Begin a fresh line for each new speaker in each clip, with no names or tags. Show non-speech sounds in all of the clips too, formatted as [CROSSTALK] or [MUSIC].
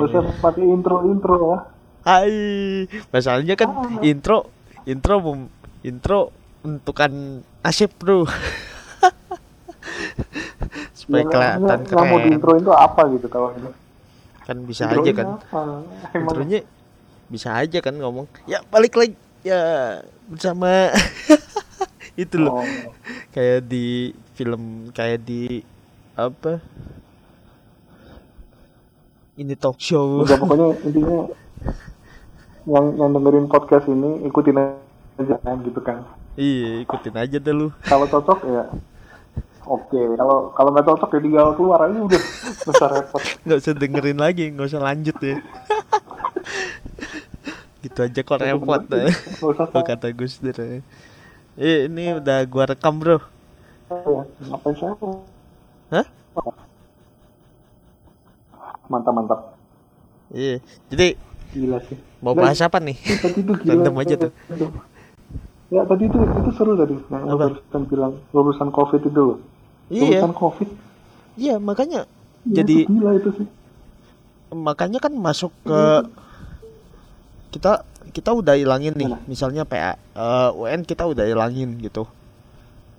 Gak usah pakai intro intro ya.
Hai, masalahnya kan intro intro mem- intro untukan nasib bro. [LAUGHS] Supaya kelihatan
Yang mau di
keren.
intro itu apa gitu kalau ini?
Kan bisa
Intronya
aja kan. Intronya bisa aja kan ngomong. Ya balik lagi ya bersama [LAUGHS] itu loh.
oh,
Kayak di film kayak di apa? Ini talk show.
udah [LAUGHS] pokoknya intinya yang yang dengerin podcast ini ikutin aja kan gitu kan.
Iya, ikutin aja deh lu.
Kalau cocok ya oke. Kalau kalau nggak cocok ya tinggal keluar aja udah besar repot. [LAUGHS]
nggak usah dengerin lagi nggak usah lanjut ya [LAUGHS] gitu aja kok repot
Nggak usah
Kalau kata Gus Dur ya. eh ini udah gua rekam bro
ya. Apa siapa?
Hah?
Mantap mantap.
iya jadi
Gila sih.
mau
Nah,
bahas apa nih
tadi itu gila.
Random aja tuh.
Ya tadi itu itu seru tadi. Yang
Apa?
barusan bilang lulusan covid itu loh.
iya
Lulusan covid.
iya makanya
Iya,
Jadi-
itu gila itu sih.
makanya kan masuk ke kita kita udah ilangin nih
Mana?
misalnya PA eh, UN kita udah ilangin gitu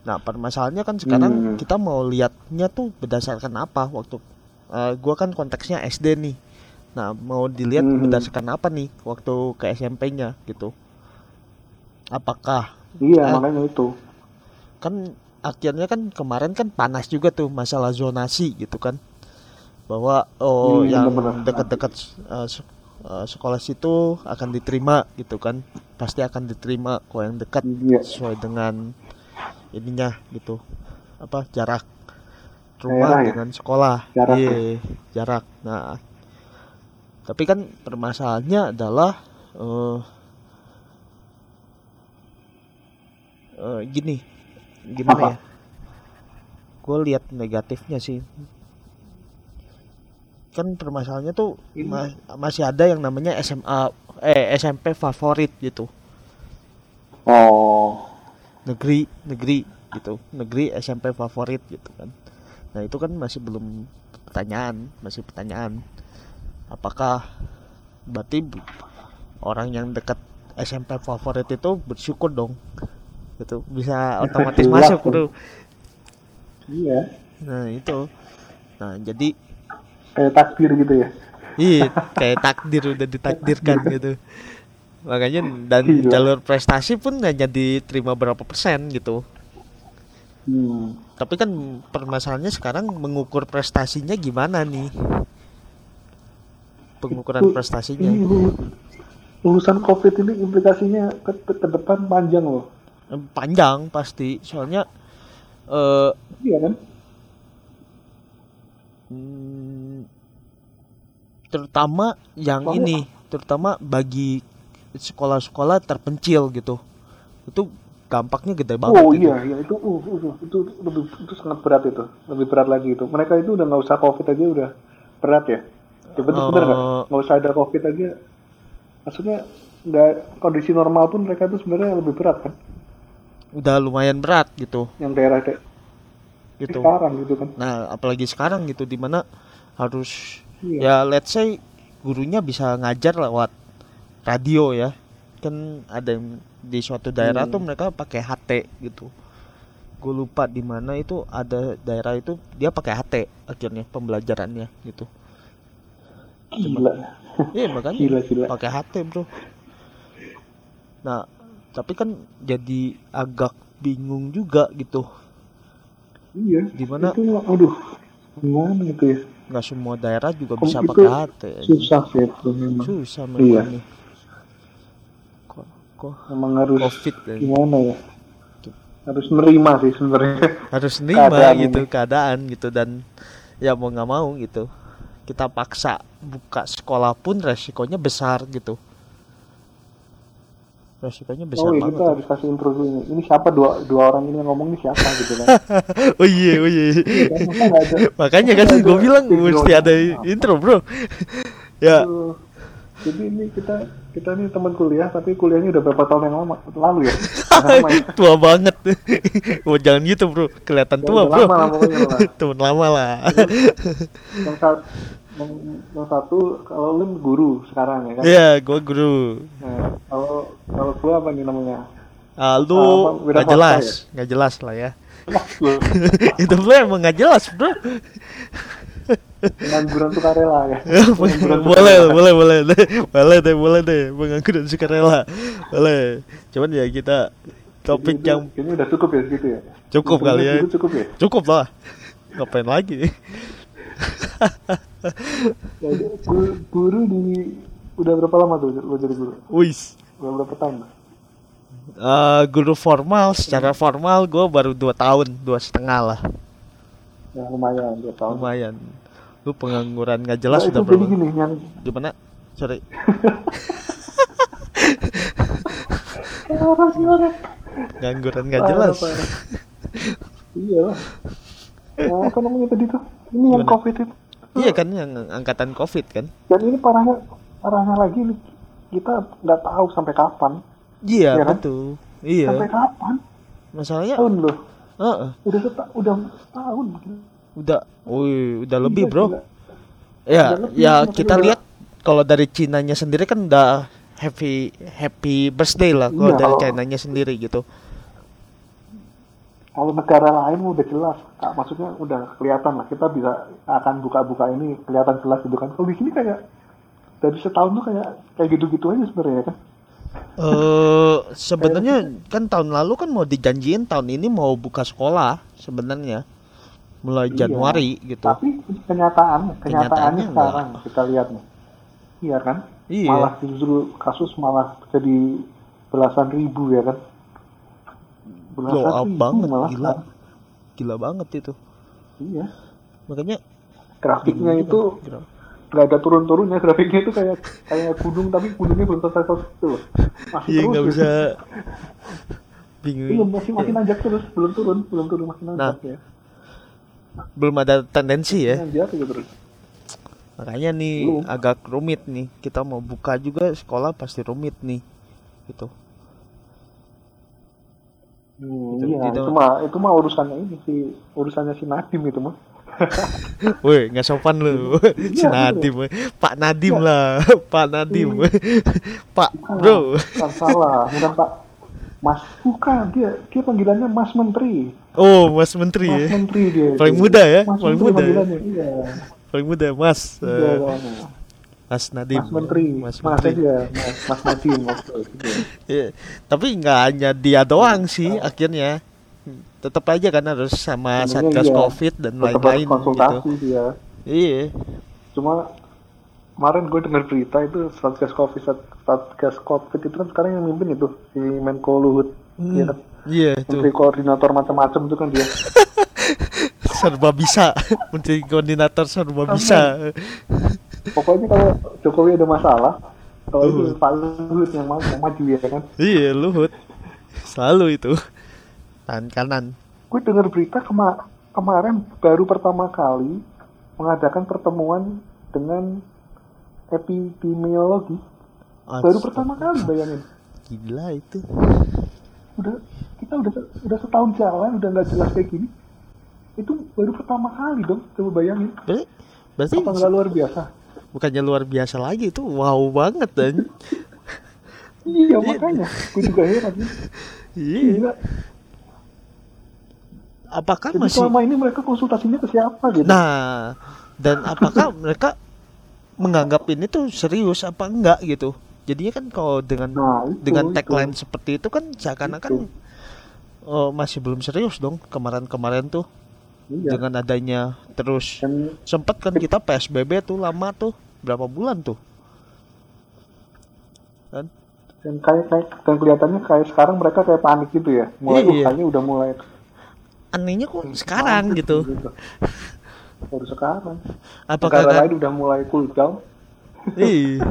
nah permasalahannya kan sekarang
Hmm.
kita mau lihatnya tuh berdasarkan apa waktu eh, gua kan konteksnya SD nih nah mau dilihat
Hmm.
berdasarkan apa nih waktu ke SMP-nya gitu apakah
Iya
Ah.
makanya itu.
kan akhirnya kan kemarin kan panas juga tuh masalah zonasi gitu kan bahwa oh
Hmm,
yang dekat-dekat uh, uh, sekolah situ akan diterima gitu kan pasti akan diterima kalau yang dekat
Iya.
sesuai dengan ininya gitu apa jarak rumah
Daerah ya?
dengan sekolah
Jarak
iya
ya?
jarak nah tapi kan permasalahannya adalah eh eh, gini gimana
Apa?
ya gue lihat negatifnya sih kan permasalahannya tuh
Ini-
ma- masih ada yang namanya SMA eh SMP favorit gitu
Oh.
negeri negeri gitu negeri SMP favorit gitu kan nah itu kan masih belum pertanyaan masih pertanyaan apakah berarti orang yang dekat SMP favorit itu bersyukur dong gitu bisa otomatis masuk
tuh. Iya.
nah itu nah jadi
Kayak takdir gitu ya.
iya kayak takdir udah ditakdirkan gitu makanya dan
Gila.
jalur prestasi pun hanya diterima berapa persen gitu
Hmm.
Tapi kan permasalahannya sekarang mengukur prestasinya gimana nih? Pengukuran
Itu-
prestasinya.
Ini lulu- lulusan covid ini implikasinya ke, ke depan panjang loh.
Panjang pasti, soalnya eh
Iya kan?
hmm, terutama yang
Soalnya-
ini, terutama bagi sekolah-sekolah terpencil gitu. Itu dampaknya gede banget.
Oh
itu.
iya, iya itu, uh, uh, uh, itu lebih itu sangat berat itu, lebih berat lagi itu. Mereka itu udah nggak usah covid aja udah berat ya. Coba tuh bener nggak?
Eh.
Nggak usah ada covid aja. Maksudnya nggak kondisi normal pun mereka itu sebenarnya lebih berat kan?
Udah lumayan berat gitu,
Yang daerah kayak
gitu.
sekarang gitu kan?
Nah, apalagi sekarang gitu di mana harus
Iya.
ya let's say gurunya bisa ngajar lewat radio ya kan ada yang di suatu daerah
Hmm.
tuh mereka pakai HT gitu gue lupa di mana itu ada daerah itu dia pakai HT akhirnya pembelajarannya gitu
Gila,
iya makanya
gila, gila.
pakai HT bro nah tapi kan jadi agak bingung juga gitu
Iya.
Dimana-
Itu, aduh, gimana itu ya?
nggak semua daerah juga
Kom-
bisa pakai HT
Susah sih itu memang.
susah
Iya.
memang nih kok
Memang harus
covid
gimana ya? Harus nerima sih sebenarnya.
harus [LAUGHS] nerima
Keadaan
gitu
ini.
keadaan gitu dan ya mau nggak mau gitu kita paksa buka sekolah pun resikonya besar gitu resikonya besar
oh iya
banget
kita harus kasih intro dulu ini. Ini siapa dua dua orang ini yang ngomong ini siapa gitu kan? [LAUGHS]
oh iya oh iya
Iya kan?
Makanya kan gue
ada
bilang mesti ada intro bro [LAUGHS] ya
Aduh. Jadi ini kita kita ini teman kuliah tapi kuliahnya udah berapa tahun yang lama lalu ya? [LAUGHS] Ya?
tua banget [LAUGHS] oh jangan gitu bro kelihatan tua
Udah
bro
lama lah pokoknya lah. [LAUGHS]
temen lama lah
yang saat yang, yang satu kalau lu guru sekarang ya kan
Iya, gua guru.
nah, kalau kalau gua apa nih namanya
Ah, lu
wira
nggak jelas,
ya?
nggak jelas lah ya. Itu lu emang nggak jelas, bro.
Pengangguran sukarela ya [LAUGHS] Pengangguran
boleh,
sukarela.
boleh, boleh, deh, [LAUGHS] boleh deh, boleh deh, pengangguran sukarela, boleh. Cuman ya kita topik
Ini-
yang
ini udah cukup ya segitu ya
Cukup kali ya.
Itu cukup ya
cukup lah. Ngapain lagi? [LAUGHS]
Jadi, guru, guru di udah berapa lama tuh lo jadi guru
Wis.
udah berapa tahun
Eh, guru formal, secara formal gue baru dua tahun, dua setengah lah,
ya lumayan dua tahun
lumayan. Lu pengangguran nggak jelas
Nah,
udah
itu jadi
berapa?
gini yang
Gimana? Sorry.
parah sih orang
Pengangguran nggak jelas.
iya lah nah, apa namanya tadi tuh ini yang covid itu
Iya kan yang angkatan covid kan?
dan ini parahnya parahnya lagi nih kita nggak tahu sampai kapan
Iya
kan?
betul. Iya.
sampai kapan
Masalahnya,
tahun loh
Heeh,
udah seta, udah setahun
udah, wih, udah lebih
Iya,
bro.
gila.
Ya,
Udah lebih,
ya kita
udah-
lihat kalau dari Cinanya sendiri kan udah happy happy birthday lah kalau
Iya,
dari Cinanya sendiri gitu.
kalau negara lain udah jelas Kak, maksudnya udah kelihatan lah kita bisa akan buka-buka ini kelihatan jelas gitu kan kalau di sini kayak dari setahun tuh kayak kayak gitu-gitu aja sebenarnya kan
Eh [LAUGHS] sebenarnya kan tahun lalu kan mau dijanjiin tahun ini mau buka sekolah sebenarnya mulai
Iya.
Januari gitu.
tapi kenyataan
Kenyataannya
kenyataannya
enggak.
sekarang kita lihat nih iya kan
Iya.
malah justru kasus malah jadi belasan ribu ya kan belasan
up
ribu
banget
malah
gila.
kan.
Gila banget itu.
iya
Makanya
grafiknya itu nggak ada turun-turunnya grafiknya itu kayak kayak gunung tapi gunungnya belum selesai selesai itu loh masih
Iya
terus
nggak
gitu.
bisa bingung.
belum masih masih
Ya,
nanjak terus belum turun belum turun masih
Nah,
nanjak ya
belum ada tendensi ya.
terus
Makanya nih
Belum.
agak rumit nih. Kita mau buka juga sekolah pasti rumit nih. Gitu.
hmm,
Gitu,
iya
gitu.
itu mah itu mah urusannya ini sih urusannya si Nadim itu mah [LAUGHS]
Woi, nggak sopan lu. [LAUGHS] si
Iya,
Nadim. woi. Pak Nadim lah. [LAUGHS] Pak Nadim. Pak,
Bukan,
Bro.
bukan salah bukan Pak Mas bukan dia dia panggilannya Mas Menteri
Oh, Mas Menteri
Mas
ya.
Menteri dia
Paling
itu.
muda ya,
Mas
paling
Menteri
muda ya.
iya
Paling muda Mas.
Iya, soalnya.
Mas Nadim.
Mas Menteri
Mas
Mas
Menteri.
aja Mas Mas Nadim oke, gitu.
Iya. Tapi nggak hanya dia doang sih akhirnya. Tetap aja kan harus sama
Sebenarnya
Satgas
iya.
Covid dan lain-lain gitu.
konsultasi dia
Iya.
cuma kemarin gue dengar berita itu satgas covid satgas covid itu kan sekarang yang mimpin itu si Menko Luhut
Hmm,
ya kan
Iya,
menteri
tuh.
koordinator macam-macam itu kan dia [LAUGHS]
Serba bisa. Menteri koordinator serba bisa.
pokoknya kalau Jokowi ada masalah kalau itu. Pak Luhut yang mau maju ya kan
Iya, Luhut. Selalu itu. Tangan kanan.
gue dengar berita kema kemarin baru pertama kali mengadakan pertemuan dengan epidemiologi baru pertama kali bayangin.
Gila itu.
udah kita udah udah setahun jalan udah nggak jelas kayak gini. Itu baru pertama kali dong coba bayangin.
Berarti, berarti
apa nggak luar biasa?
Bukannya luar biasa lagi itu wow banget dan
iya makanya. Gue juga heran.
Iya. Apakah
jadi
masih
selama ini mereka konsultasinya ke siapa gitu?
Nah dan apakah mereka menganggap ini tuh serius apa enggak gitu jadinya kan kalau dengan
nah itu,
dengan
itu.
tagline seperti itu kan seakan-akan oh, masih belum serius dong kemarin-kemarin tuh.
Iya.
dengan adanya terus
dan
sempat kan kita PSBB tuh lama tuh berapa bulan tuh? Kan?
Dan kayak kayak dan kelihatannya kayak sekarang mereka kayak panik gitu ya. Mulai
Iya.
kayaknya udah mulai
anehnya kok sekarang
panik
gitu.
baru sekarang.
Apakah
negara
kan-
lain udah mulai cool down.
Iya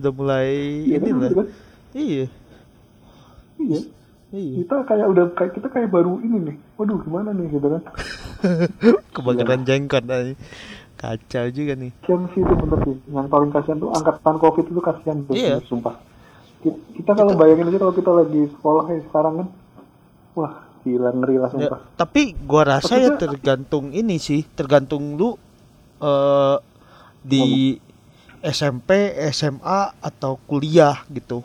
udah mulai
Iya
ini lah.
kan?
iya.
Iya.
Iya.
Kita kayak udah kayak kita kayak baru ini nih. Waduh gimana nih gitu kan? [LAUGHS]
Kebakaran jenggot ay. kacau juga nih.
Kasihan sih itu bener sih. Yang paling kasihan tuh angkatan covid itu kasihan tuh
Iya.
sumpah. Kita, kita kalau bayangin aja kalau kita lagi sekolah kayak sekarang kan. Wah gila ngeri lah
Ya,
sumpah
tapi gua rasa ya
Maksudnya-
tergantung ini sih. Tergantung lu eh di SMP, SMA atau kuliah gitu.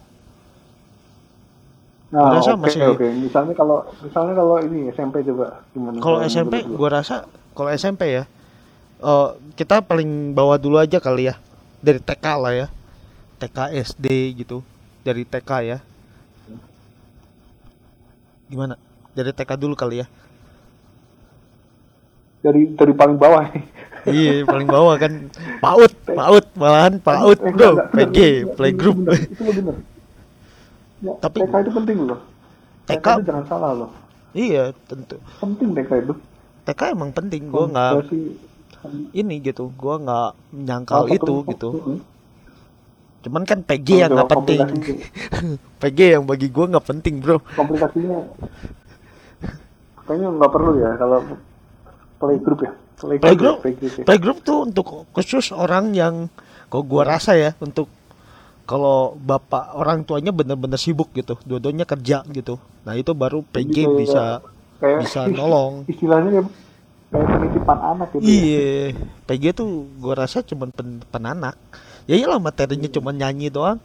Nah,
rasa
oke
masih-
oke. Misalnya kalau misalnya kalau ini SMP coba gimana?
Kalau SMP, gua rasa kalau SMP ya, eh, kita paling bawah dulu aja kali ya, dari TK lah ya, TK SD gitu, dari TK ya. Gimana? Dari TK dulu kali ya.
dari dari paling bawah nih. [LAUGHS]
iya, paling bawah kan PAUD, PAUD, malahan PAUD,
Eh,
bro,
enggak,
PG, playgroup.
Itu bener. Ya,
Tapi-
TK itu penting loh. TK,
TK
itu jangan salah loh.
Iya, tentu.
Penting TK itu.
TK emang penting, gua nggak ini gitu, gua nggak menyangkal itu gitu. Cuman kan PG yang nggak penting. PG [LAUGHS] yang bagi gua nggak penting, bro.
komplikasinya kayaknya nggak perlu ya kalau playgroup ya
Playgroup,
ya, playgroup ya.
playgroup tuh untuk khusus orang yang, kok gua rasa ya, untuk kalau bapak orang tuanya bener-bener sibuk gitu, dua-duanya kerja gitu. Nah itu baru PG
kayak-
bisa
kayak
bisa nolong. [LAUGHS]
istilahnya kayak, kayak penitipan anak gitu ya.
Iya, PG tuh gua rasa cuman pen, penanak. Ya iyalah materinya cuma nyanyi doang.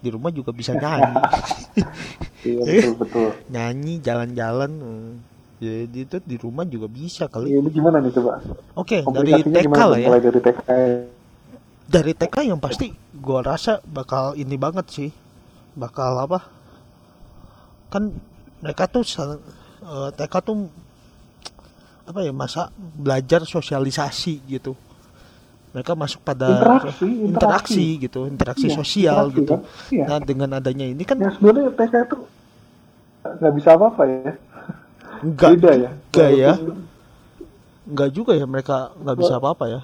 Di rumah juga bisa [LAUGHS] nyanyi.
iya betul betul [LAUGHS]
nyanyi jalan-jalan. Jadi itu di rumah juga bisa kali.
ini gimana nih coba
Oke, dari
komplikasinya
TK lah ya.
mulai dari TK
Dari TK yang pasti gua rasa bakal ini banget sih. Bakal apa? Kan mereka tuh sel- eh, TK tuh apa ya masa belajar sosialisasi gitu. Mereka masuk pada
Interaksi,
interaksi,
interaksi.
gitu, interaksi
Iya,
sosial
interaksi
gitu.
kan? Iya.
Nah, dengan adanya ini kan
yang sebenarnya TK itu nggak bisa apa-apa ya
enggak
beda ya
enggak ya. Enggak juga ya mereka nggak bisa apa-apa ya.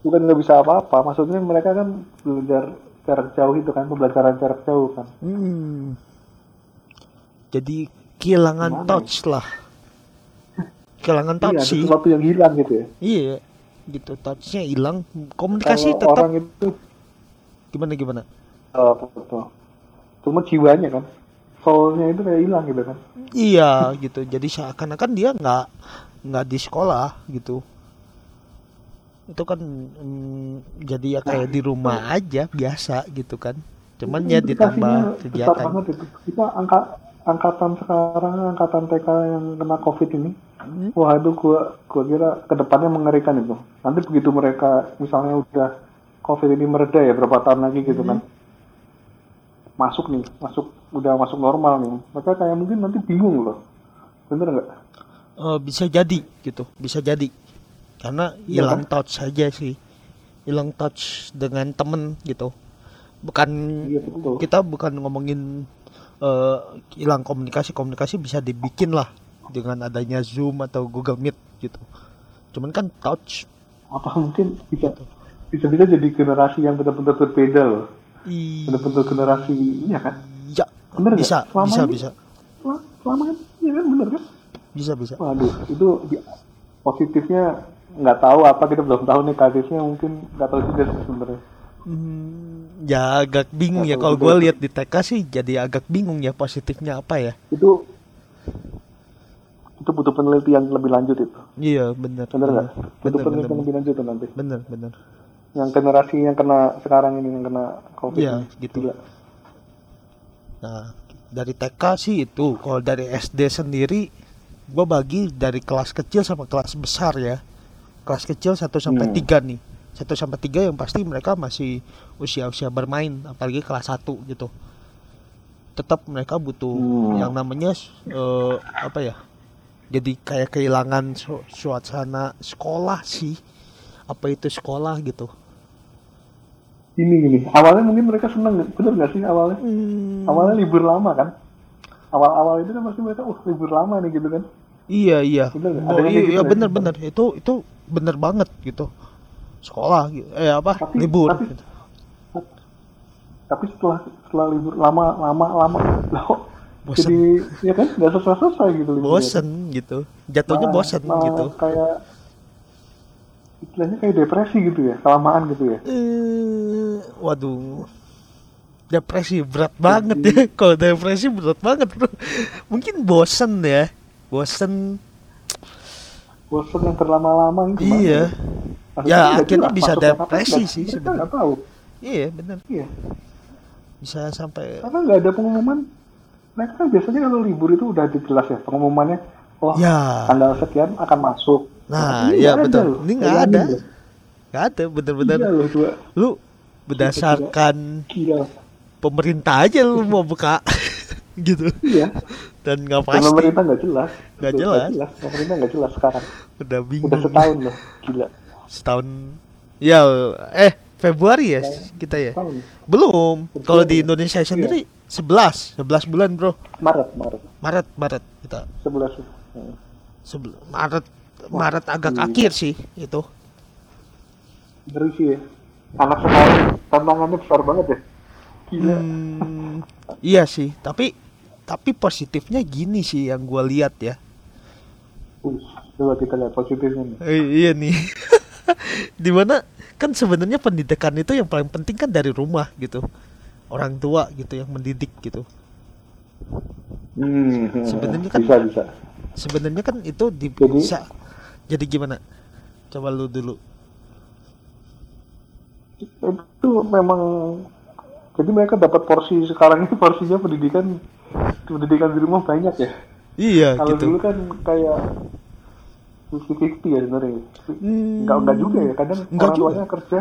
bukan nggak bisa apa-apa maksudnya mereka kan belajar jarak jauh itu kan pembelajaran jarak jauh kan
Hmm. Jadi kehilangan
Gimana
touch lah. Kehilangan touch
iya
sih.
sesuatu yang hilang gitu ya
Iya. Gitu touchnya hilang. Komunikasi
Kalau
tetap
orang itu
gimana gimana?
oh, betul. cuma jiwanya kan soulnya itu kayak hilang gitu kan
Iya gitu. Jadi seakan-akan dia nggak nggak di sekolah gitu. Itu kan mm, jadi ya kayak di rumah aja biasa gitu kan. Cuman ya ditambah kegiatan.
banget itu kita angka angkatan sekarang angkatan TK yang kena covid ini
Hmm.
wah itu gua gua kira ke depannya mengerikan itu nanti begitu mereka misalnya udah covid ini mereda ya berapa tahun lagi gitu kan masuk nih masuk udah masuk normal nih. Mereka kayak mungkin nanti bingung loh. Bener nggak?
Eh, bisa jadi gitu bisa jadi. Karena
Iya
hilang touch saja sih. Hilang touch dengan temen gitu. Bukan
iya betul.
kita bukan ngomongin eh, hilang komunikasi. Komunikasi bisa dibikin lah dengan adanya zoom atau google meet gitu. Cuman kan touch.
Apa mungkin bisa bisa bisa jadi generasi yang benar-benar berbeda loh. Benar-benar generasi iya kan Bener
bisa
Selama
bisa
ini-
bisa.
Selama, selama ini iya kan bener kan?
Bisa bisa.
Waduh itu di- positifnya nggak tahu apa kita belum tahu negatifnya mungkin nggak tahu juga sebenarnya.
Hmm, ya agak bingung ya.
Atau
kalau gue lihat di TK sih jadi agak bingung ya positifnya apa ya.
Itu itu butuh penelitian lebih lanjut itu.
Iya benar
bener nggak?
Benar
butuh
benar
penelitian lebih lanjut nanti.
Benar benar
yang generasi yang kena sekarang ini yang kena covid
Iya,
ini.
gitu.
Gila.
Nah, dari TK sih itu. Kalau dari SD sendiri, gua bagi dari kelas kecil sama kelas besar ya. Kelas kecil 1 sampai
Hmm.
3 nih. 1 sampai 3 yang pasti mereka masih usia-usia bermain, apalagi kelas 1 gitu. Tetap mereka butuh
Hmm.
yang namanya eh, apa ya? Jadi kayak kehilangan su- suasana sekolah sih. Apa itu sekolah gitu.
Ini gini awalnya mungkin mereka seneng bener nggak sih awalnya
Hmm,
awalnya libur lama kan awal-awal itu kan pasti mereka uh libur lama nih gitu kan
Iya iya.
Bener?
Oh, iya,
gitu
iya bener bener itu itu bener banget gitu. Sekolah gitu. eh apa
Tapi-
libur.
tapi-
gitu.
tapi setelah setelah libur lama lama lama [LAUGHS] loh
Bosen.
jadi ya kan nggak selesai selesai gitu.
Bosen gitu. Jatuhnya
Malah-
bosen
malah
gitu.
kayak istilahnya kayak depresi gitu ya kelamaan gitu ya
Eh, waduh. Depresi berat banget ya. [LAUGHS] Kalau depresi berat banget, Bro. Mungkin bosen ya. Bosen.
bosen yang berlama-lama gitu
Iya.
Maksudnya
Ya, akhirnya
jelas
bisa depresi
nggak-
sih sebenarnya.
tahu
iya bener
iya
bisa sampai
karena nggak ada pengumuman mereka kan biasanya kalau libur itu udah jelas ya pengumumannya oh
ya
tanggal sekian akan masuk
nah
Ini
iya
ada
betul. ini nggak ada. nggak ada bener-bener.
Iya
lu berdasarkan
gila.
pemerintah aja lu mau buka. [LAUGHS] Gitu.
Iya.
Dan nggak
Dan
pasti.
pemerintah nggak jelas.
Nggak
Tuh,
jelas.
pemerintah nggak jelas sekarang.
Udah bingung.
udah setahun loh gila.
Setahun. Ya eh Februari ya kita ya?
Setahun.
Belum. Kalau di
Iya.
Indonesia sendiri 11 11 bulan bro.
Maret Maret.
Maret Maret kita.
Sebelas.
Sebel- Maret Maret agak
gila.
akhir sih itu
ngeri sih ya. Anak sekarang tantangannya besar banget ya. Gila.
Hmm, iya sih tapi tapi positifnya gini sih yang gua lihat ya.
Coba kita lihat positifnya nih.
Eh, iya nih. [LAUGHS] Di mana kan sebenarnya pendidikan itu yang paling penting kan dari rumah gitu. Orang tua gitu yang mendidik gitu.
Hmm,
Sebenarnya kan-
bisa bisa.
sebenarnya kan itu di-
Jadi-
bisa jadi gimana? Coba lu dulu.
Itu memang jadi mereka dapat porsi sekarang ini porsinya pendidikan pendidikan di rumah banyak ya.
Iya
kalau
gitu.
dulu kan kayak 50-50 ya sebenarnya.
Hmm,
enggak enggak juga ya kadang
enggak
orang
juga.
tuanya kerja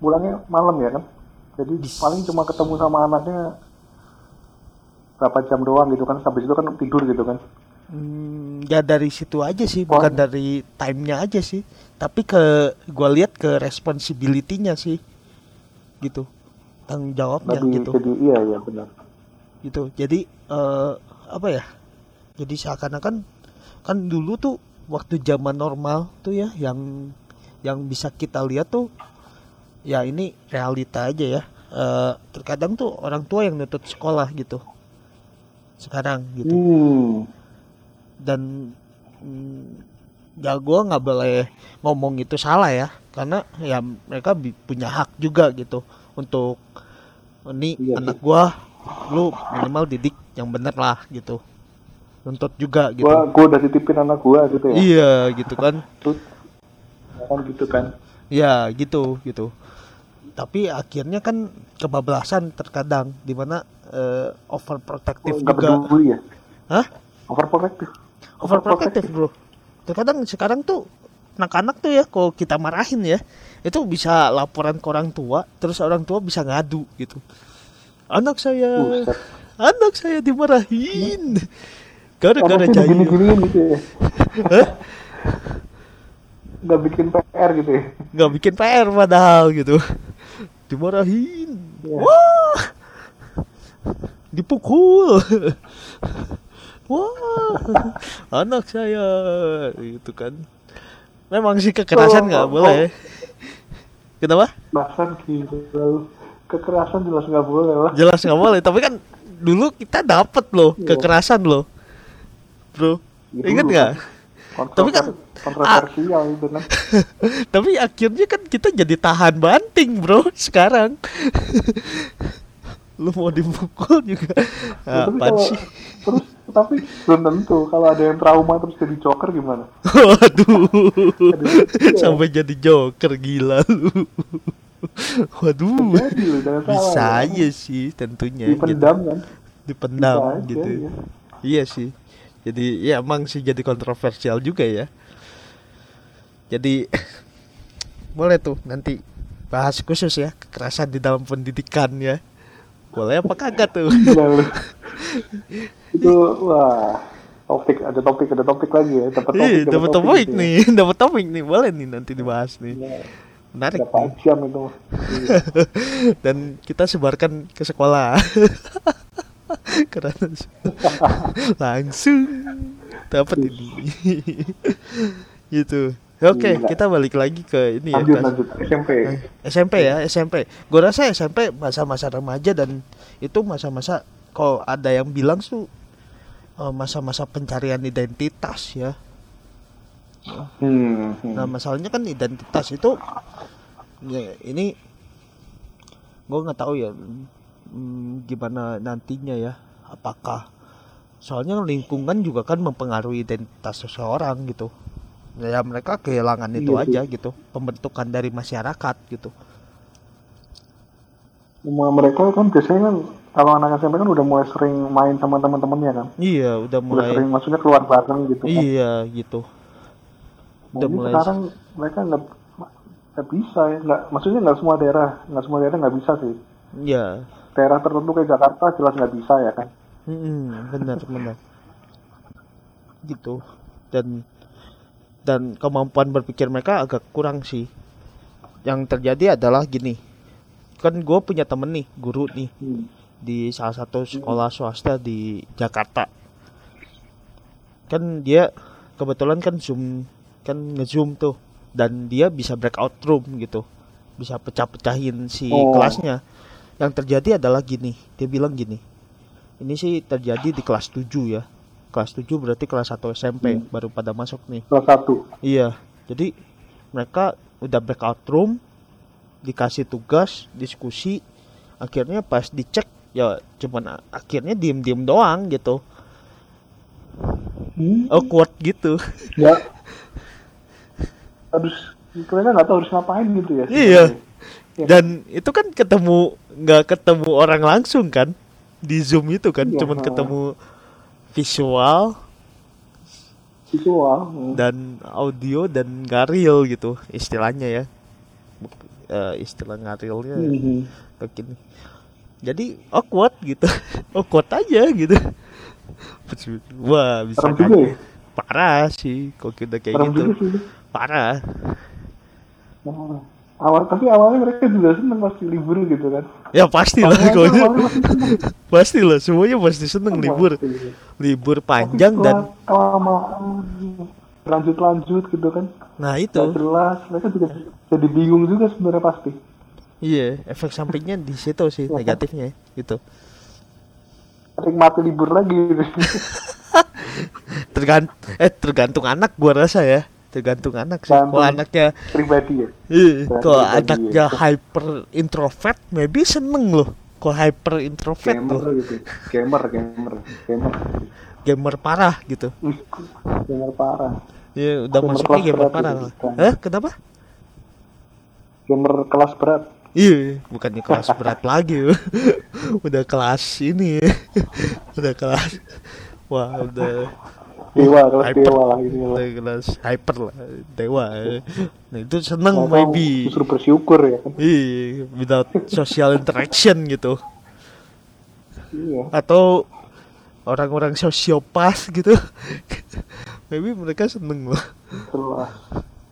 pulangnya malam ya kan. Jadi paling cuma ketemu sama anaknya berapa jam doang gitu kan. Habis itu kan tidur gitu kan
Hmm, ya dari situ aja sih, bukan dari time-nya aja sih. Tapi ke gua lihat ke responsibility-nya sih. Gitu. Tanggung jawabnya
Lebih
gitu.
jadi iya iya benar
Gitu. Jadi eh apa ya? Jadi seakan-akan kan dulu tuh waktu zaman normal tuh ya yang yang bisa kita lihat tuh ya ini realita aja ya. Eh terkadang tuh orang tua yang nuntut sekolah gitu. Sekarang gitu
hmm
dan mm, ya gue nggak boleh ngomong itu salah ya. Karena ya mereka punya hak juga gitu untuk ini
Iya
anak gua lu minimal didik yang bener lah gitu. Nuntut juga gitu.
gua gua udah titipin anak gua gitu ya?
Iya gitu kan. [LAUGHS]
Kan gitu kan?
Ya gitu gitu. Tapi akhirnya kan kebablasan terkadang di mana eh, overprotective
nggak
juga.
peduli ya?
Hah?
overprotective
overprotective bro. Terkadang sekarang tuh anak-anak tuh ya kalau kita marahin ya itu bisa laporan ke orang tua terus orang tua bisa ngadu gitu. Anak saya
Buset.
anak saya dimarahin. Gara-gara jahil.
digini-giniin gitu ya? [LAUGHS]
Hah?
nggak bikin PR gitu ya?
Nggak bikin PR padahal gitu. Dimarahin.
Iya.
wah! Dipukul wah [LAUGHS] anak saya. Itu kan. Memang sih kekerasan
Oh,
nggak
oh,
boleh. kenapa?
Bahkan gitu kekerasan jelas nggak boleh lah
jelas nggak boleh tapi kan dulu kita dapat loh
Iya.
kekerasan loh. Bro
Ya,
inget
dulu
nggak? Tapi kan-
kontroversial itu kan. [LAUGHS]
Tapi akhirnya kan kita jadi tahan banting bro sekarang. [LAUGHS] Lu mau dipukul juga?
Ya, tapi kalau
sih?
terus tapi belum tentu. Kalau ada yang trauma terus jadi joker gimana?
Waduh.
Iya.
sampai jadi joker gila lu. Waduh.
Jadi salah
bisa
ya.
aja sih tentunya gitu.
dipendam kan?
Dipendam
Bisa aja,
gitu.
iya.
iya sih. Jadi ya emang sih jadi kontroversial juga ya. Jadi [LAUGHS] boleh tuh nanti bahas khusus ya kekerasan di dalam pendidikan ya boleh apa kagak tuh? [LAUGHS]
Lu. itu wah topik ada topik ada topik lagi ya. Dapat topik
Ih, dapat topik
gitu ya.
nih [LAUGHS] dapat topik nih. Boleh nih nanti dibahas nih.
Iya,
menarik
berapa
nih.
jam itu? Iya. [LAUGHS]
dan kita sebarkan ke sekolah. Karena langsung. Dapat ini. Gitu oke
Gila.
kita balik lagi ke ini ya
lanjut
kelas-
lanjut. SMP
SMP ya SMP gue rasa SMP masa-masa remaja dan itu masa-masa kalau ada yang bilang tuh eh, masa-masa pencarian identitas ya.
Hmm, hmm.
Nah masalahnya kan identitas itu ya, ini gue nggak tahu ya hmm, gimana nantinya ya apakah soalnya lingkungan juga kan mempengaruhi identitas seseorang gitu ya mereka kehilangan itu
Iya sih.
aja gitu pembentukan dari masyarakat gitu
Cuma mereka kan biasanya kan kalau anak SMP kan udah mulai sering main sama teman-temannya kan.
iya udah
Udah
mulai
sering maksudnya keluar bareng gitu kan.
iya gitu
Nah,
udah mulai
sekarang mereka nggak nggak bisa ya, nggak maksudnya nggak semua daerah nggak semua daerah nggak bisa sih.
iya
Daerah tertentu kayak Jakarta jelas nggak bisa ya kan.
Mm-mm, benar benar gitu dan dan kemampuan berpikir mereka agak kurang sih. Yang terjadi adalah gini. Kan gue punya temen nih guru nih
Hmm.
di salah satu sekolah swasta di Jakarta. Kan dia kebetulan kan zoom kan ngezoom tuh dan dia bisa breakout room gitu. Bisa pecah-pecahin si
Oh.
kelasnya. Yang terjadi adalah gini dia bilang gini ini sih terjadi di kelas 7 ya kelas 7 berarti kelas 1 SMP
Hmm.
baru pada masuk nih
Salah satu.
Iya, jadi mereka udah breakout room, dikasih tugas, diskusi, akhirnya pas dicek ya cuman akhirnya diem-diem doang gitu,
Hmm.
awkward gitu.
Ya. [LAUGHS] Harus mereka nggak tahu harus ngapain gitu ya.
Iya.
Iya.
Dan itu kan ketemu nggak ketemu orang langsung kan di zoom itu kan,
Iya.
cuman ketemu visual
Visual. Hmm.
dan audio dan nggak real gitu istilahnya ya. Eh, istilah realnya
Mhm.
begini jadi awkward gitu [LAUGHS] awkward aja gitu wah bisa
juga
kaget.
ya.
parah sih kok kita kayak
Serem
gitu
juga
parah
Nah, awal tapi awalnya mereka juga seneng pasti libur gitu kan.
Ya pasti lah
seneng.
pasti lah semuanya pasti seneng libur
Pasti.
libur
Tapi
panjang dan
kelamaan lanjut-lanjut gitu kan.
nah
Gak
itu
jelas, mereka juga jadi bingung juga sebenarnya pasti.
iya efek sampingnya di situ sih
Iya.
negatifnya gitu
Nikmati libur lagi. [LAUGHS]
tergant eh tergantung anak gua rasa ya tergantung anak sih kalau anaknya
Pribadi ya.
Iya, kalau
bagi
anaknya
ya.
hyper introvert, maybe seneng loh. Kalau hyper introvert
Gamer
tuh,
gitu. Gamer, gamer, gamer.
gamer parah gitu.
Gamer parah.
Ya udah
Gamer
masuknya gamer parah
gitu.
Hah, kenapa?
Gamer kelas berat.
Iya, bukannya kelas berat [LAUGHS] lagi. udah kelas ini. [LAUGHS] udah kelas. Wah, udah
Dewa, kelas
hyper.
dewa lah gitu.
Udah kelas hyper lah, dewa. Nah, itu seneng
tahu,
maybe.
Justru bersyukur ya kan.
Iya, without social interaction gitu.
Iya.
atau orang-orang sosiopas gitu maybe mereka seneng loh
Jelas.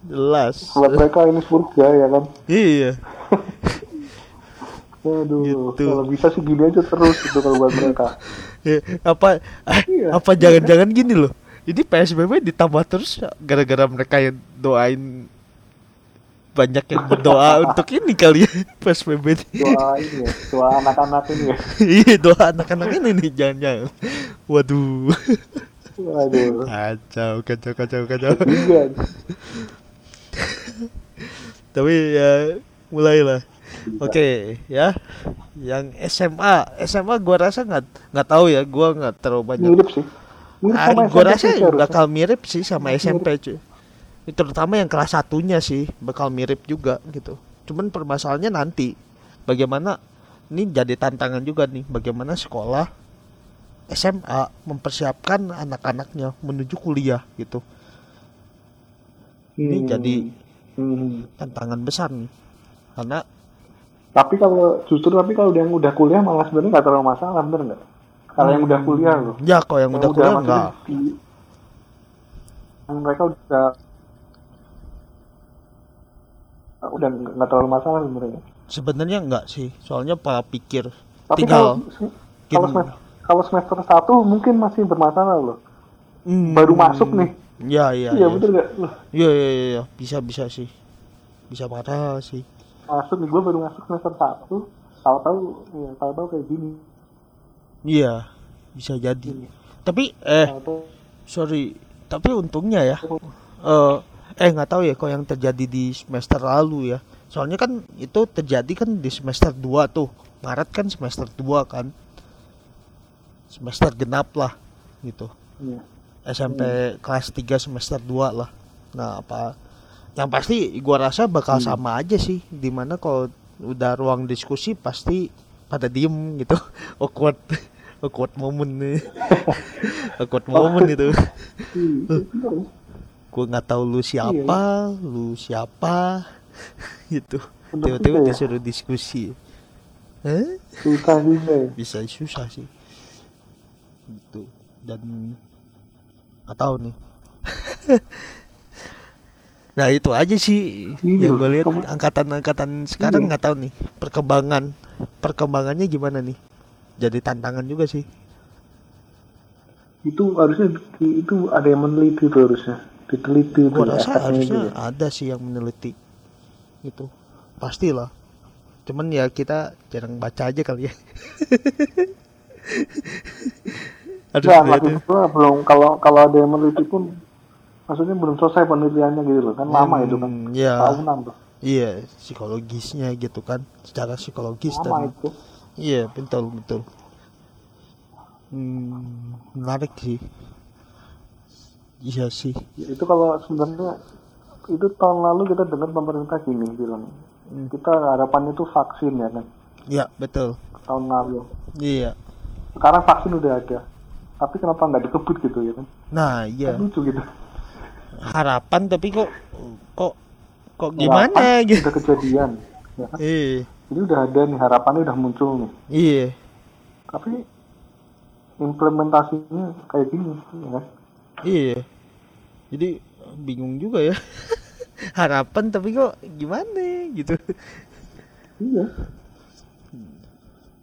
jelas
Buat mereka ini surga ya kan.
iya [LAUGHS]
Aduh,
Gitu.
kalau bisa sih gini aja terus gitu kalau buat mereka. [LAUGHS]
Ya, apa eh,
Iya.
apa jangan-jangan gini loh ini PSBB ditambah terus gara-gara mereka yang doain banyak yang berdoa [LAUGHS] untuk ini kali ya PSBB ini.
Doa ini. Ya, doa anak-anak ini ya. [LAUGHS]
iya doa anak-anak ini nih jangan-jangan. Waduh.
Waduh.
kacau kacau kacau kacau. Tapi ya mulailah. Oke ya. Yang SMA SMA gua rasa nggak nggak tahu ya. Gua nggak terlalu banyak
Mirip sih. Mirip
Ah,
sama
gua
SMP
rasa
sih
bakal mirip sih sama
Mirip.
SMP cuy terutama yang kelas satunya sih bakal mirip juga gitu cuman permasalahannya nanti bagaimana ini jadi tantangan juga nih bagaimana sekolah SMA mempersiapkan anak-anaknya menuju kuliah gitu ini
Hmm.
jadi
Hmm.
tantangan besar nih karena
Tapi kalau justru tapi kalau yang udah kuliah malah sebenarnya nggak terlalu masalah, bener nggak? Kalau yang udah kuliah loh.
ya kalau yang, udah kuliah enggak
di- yang mereka udah udah nggak terlalu masalah sebenarnya.
sebenarnya enggak sih soalnya pola pikir
Tapi
tinggal
kalau kalau semester kalau semester satu mungkin masih bermasalah loh.
Hmm,
Baru masuk nih.
ya ya
Iya
ya.
bener nggak?
Iya iya iya iya. bisa bisa sih. Bisa marah sih.
Masuk nih gue baru masuk semester satu. Tahu-tahu ya tahu-tahu kayak gini.
Iya, bisa jadi. Tapi eh
Tahu-tahu
sorry, tapi untungnya ya. Eh eh nggak tahu ya kok yang terjadi di semester lalu ya. Soalnya kan itu terjadi kan di semester 2 tuh. Maret kan semester 2 kan. Semester genap lah gitu.
Iya.
SMP kelas 3 semester 2 lah. Nah, apa yang pasti gua rasa bakal
Hmm.
sama aja sih di mana kalau udah ruang diskusi pasti pada diem gitu [LAUGHS] awkward awkward moment nih. [LAUGHS] Awkward moment itu.
Iya. [LAUGHS]
gua nggak tahu lu siapa lu siapa [LAUGHS] gitu. Tiba-tiba
ya.
disuruh diskusi. Hah?
Susah juga ya.
bisa susah sih. Gitu. Dan nggak tahu nih. Nah itu aja sih
Iya,
yang gue lihat. angkatan-angkatan sekarang
Iya.
nggak tahu nih. Perkembangan perkembangannya gimana nih jadi tantangan juga sih.
Itu harusnya itu ada yang meneliti tuh harusnya. Diteliti itu
gua rasa
efeknya
harusnya
gitu.
ada sih yang meneliti gitu pastilah cuman ya kita jarang baca aja kali ya. [LAUGHS] Harus
Nah, maksud
ya.
belum. Kalau kalau ada yang meneliti pun maksudnya belum selesai penelitiannya gitu loh. Kan lama itu kan.
Hmm, ya.
tahunan tuh.
Iya, psikologisnya gitu kan, secara psikologis
lama
dan
itu
iya betul betul. Hmm, menarik sih. Iya sih.
Itu kalau sebenarnya itu tahun lalu kita dengar pemerintah gini bilang
Hmm.
kita harapannya itu vaksin ya kan
Iya betul.
tahun lalu
Iya.
sekarang vaksin udah ada tapi kenapa nggak dikebut gitu ya kan
Nah iya
Kan lucu gitu
harapan tapi kok kok kok
Harapan
gimana gitu.
udah kejadian ya kan
Iya
jadi udah ada nih harapannya udah muncul nih
iya
tapi implementasinya kayak gini ya kan
iya. Jadi bingung juga ya. [LAUGHS] harapan tapi kok gimana gitu.
iya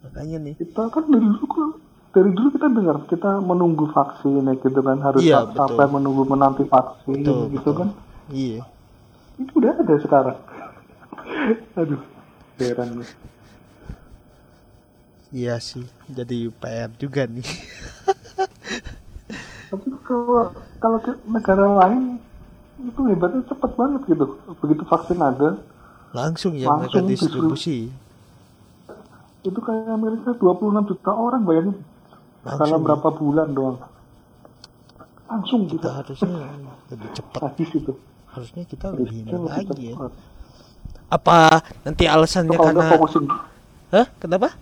Makanya nih.
kita kan dari dulu kan dari dulu kita dengar kita menunggu vaksin ya gitu kan harus
Iya,
sa- sampai
betul.
menunggu menanti vaksin
Betul,
gitu
betul.
kan
Iya.
itu udah ada sekarang [LAUGHS] aduh heran nih
Iya sih, jadi PR juga nih.
tapi kalau kalau ke negara lain itu hebatnya cepet banget gitu begitu vaksin ada
Langsung ya mereka
Langsung
distribusi.
itu kayak Amerika 26 juta orang bayangin dalam
Langsung.
berapa bulan doang langsung
Kita
kita
harusnya lebih cepat.
habis itu
Harusnya kita lebih
harusnya
ini
lebih
lagi ya. Apa nanti alasannya
kalau
karena
fokusin
Hah? Kenapa?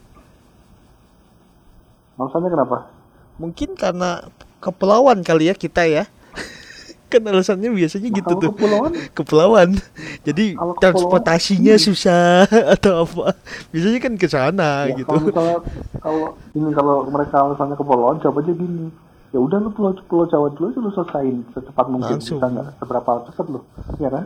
alasannya kenapa
Mungkin karena kepulauan kali ya kita ya. [LAUGHS] kan alasannya biasanya gitu
kalau
tuh.
kepulauan
Kepulauan. Jadi
Kalau kepulauan,
transportasinya
iya.
susah [LAUGHS] atau apa. Biasanya kan ke sana
Ya,
gitu.
Kalau misalnya kalau ini kalau mereka misalnya ke Pulauan coba aja gini. Ya udah lu pulau pulau Jawa dulu aja lu selesain secepat mungkin
Langsung.
bisa nggak seberapa cepat lu, ya kan?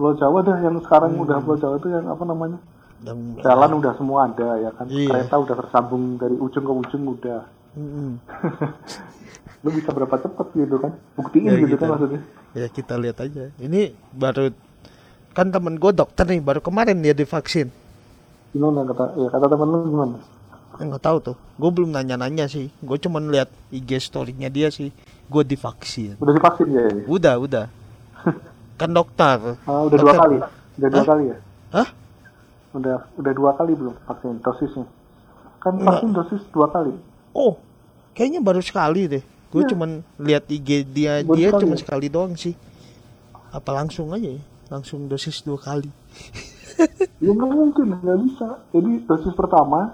Pulau Jawa dah yang sekarang
Hmm.
udah Pulau Jawa itu yang apa namanya?
Dan
Jalan udah semua ada ya kan?
Iya.
Kereta udah tersambung dari ujung ke ujung udah.
Mm-mm. [LAUGHS]
Lu bisa berapa cepat gitu kan? Buktiin
Ya,
gitu,
gitu.
kan maksudnya.
Ya kita lihat aja. Ini baru kan temen gue dokter nih baru kemarin dia divaksin.
Gimana kata ya kata temen lu gimana?
Eh, nggak tahu tuh. Gue belum nanya-nanya sih. Gue cuman lihat IG story-nya dia sih. Gue divaksin.
Udah divaksin ya?
Udah, udah. Kan dokter.
Ah, udah dua
Dokter-
kali. Udah dua
Hah?
kali ya?
Hah?
Udah udah dua kali belum vaksin dosisnya? Kan
Enggak.
vaksin dosis dua kali.
Oh, kayaknya baru sekali deh. Gue
Iya.
cuman lihat IG dia
Baru
dia
sekali
cuma
ya?
sekali doang sih. Apa langsung aja ya? Langsung dosis dua kali. [LAUGHS]
Ya nggak mungkin, nggak bisa. Jadi dosis pertama,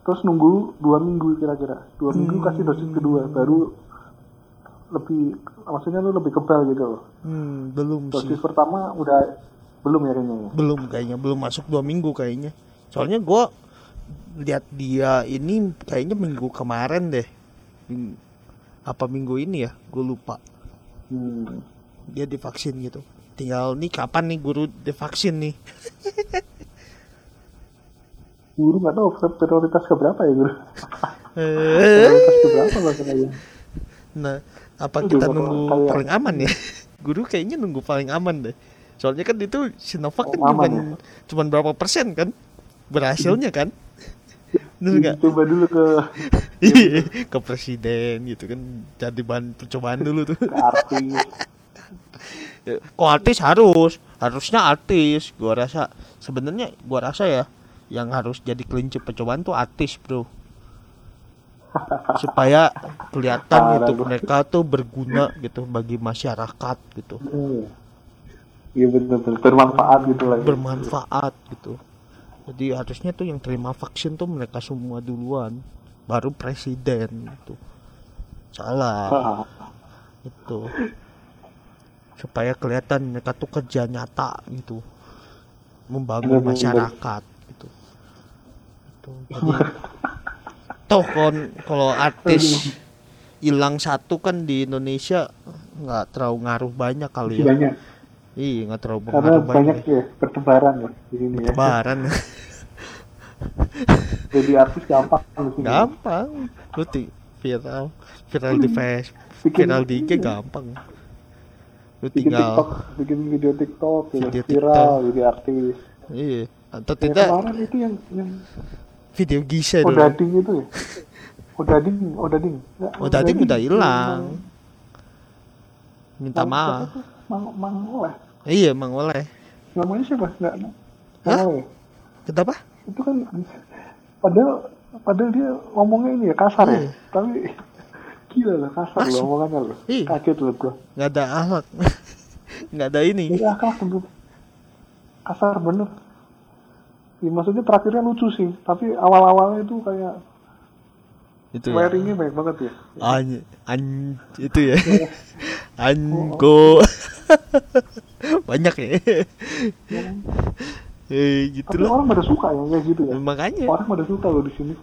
terus nunggu dua minggu kira-kira. Dua minggu
Hmm.
kasih dosis kedua, baru lebih, maksudnya lu lebih kebal gitu loh.
Hmm, belum sih.
Dosis pertama udah belum ya kayaknya. ya?
belum kayaknya belum masuk dua minggu kayaknya soalnya gua lihat dia ini kayaknya minggu kemarin deh apa minggu ini ya gue lupa
Hmm.
dia divaksin gitu tinggal nih kapan nih guru divaksin nih [LAUGHS]
Guru nggak tahu prioritas ke berapa ya guru?
Eh, [LAUGHS]
Prioritas ke berapa loh katanya?
nah apa kita nunggu
kayak-
paling aman ya [LAUGHS] guru kayaknya nunggu paling aman deh soalnya kan itu Sinovac kan cuman
ya?
cuman berapa persen kan berhasilnya kan [LAUGHS] Bener nggak?
Coba dulu ke, [LAUGHS]
Iya, ke presiden gitu kan jadi bahan percobaan dulu tuh.
ke artis.
Kok artis harus, harusnya artis. Gua rasa sebenarnya gua rasa ya yang harus jadi kelinci percobaan tuh artis, Bro. Supaya kelihatan
Parah gua.
mereka tuh berguna gitu bagi masyarakat gitu.
Hmm. Iya bener-bener. Bermanfaat gitu lah. ya.
bermanfaat gitu. Jadi harusnya tuh yang terima vaksin tuh mereka semua duluan baru presiden gitu. Salah.
Ah, [LAUGHS]
itu supaya kelihatan mereka tuh kerja nyata gitu. Membangun masyarakat gitu. Itu jadi [LAUGHS] toh kon kalau artis hilang satu kan di Indonesia nggak terlalu ngaruh banyak kali ya
banyak.
iya nggak terlalu
Karena
ngaruh
banyak
banyak ya.
ya bertebaran ya di sini ya.
Lebaran [LAUGHS]
Jadi artis gampang di sini.
gampang lu viral viral di Facebook
Bikin-
viral di IG gampang lu
Bikin
tinggal
TikTok, bikin video TikTok,
Video
viral, jadi artis.
iya atau tidak
kemarin itu yang yang
video Gisa dulu
Odading itu ya. [LAUGHS] Odading, Odading. Nggak,
Odading udah hilang minta
Mang-
maaf?
Mang, Mang Oleh.
iya mang oleh
Namanya siapa? Enggak.
Hah?
Oleh.
kenapa
Itu kan padahal padahal dia ngomongnya ini ya kasar ya.
Iya.
Tapi gila lah kasar
Masuk.
loh omongannya loh.
Iya.
Kaget loh gua.
nggak ada alat [LAUGHS] nggak ada ini
bener. Kasar bener. Ya, maksudnya terakhirnya lucu sih, tapi awal-awalnya itu kayak
itu ya?
swearingnya banyak banget ya.
an, an itu ya? [LAUGHS] Ango [LAUGHS] banyak ya? Eh gitu
Tapi
loh.
orang pada suka ya kayak gitu ya.
makanya.
Orang pada suka loh di sini.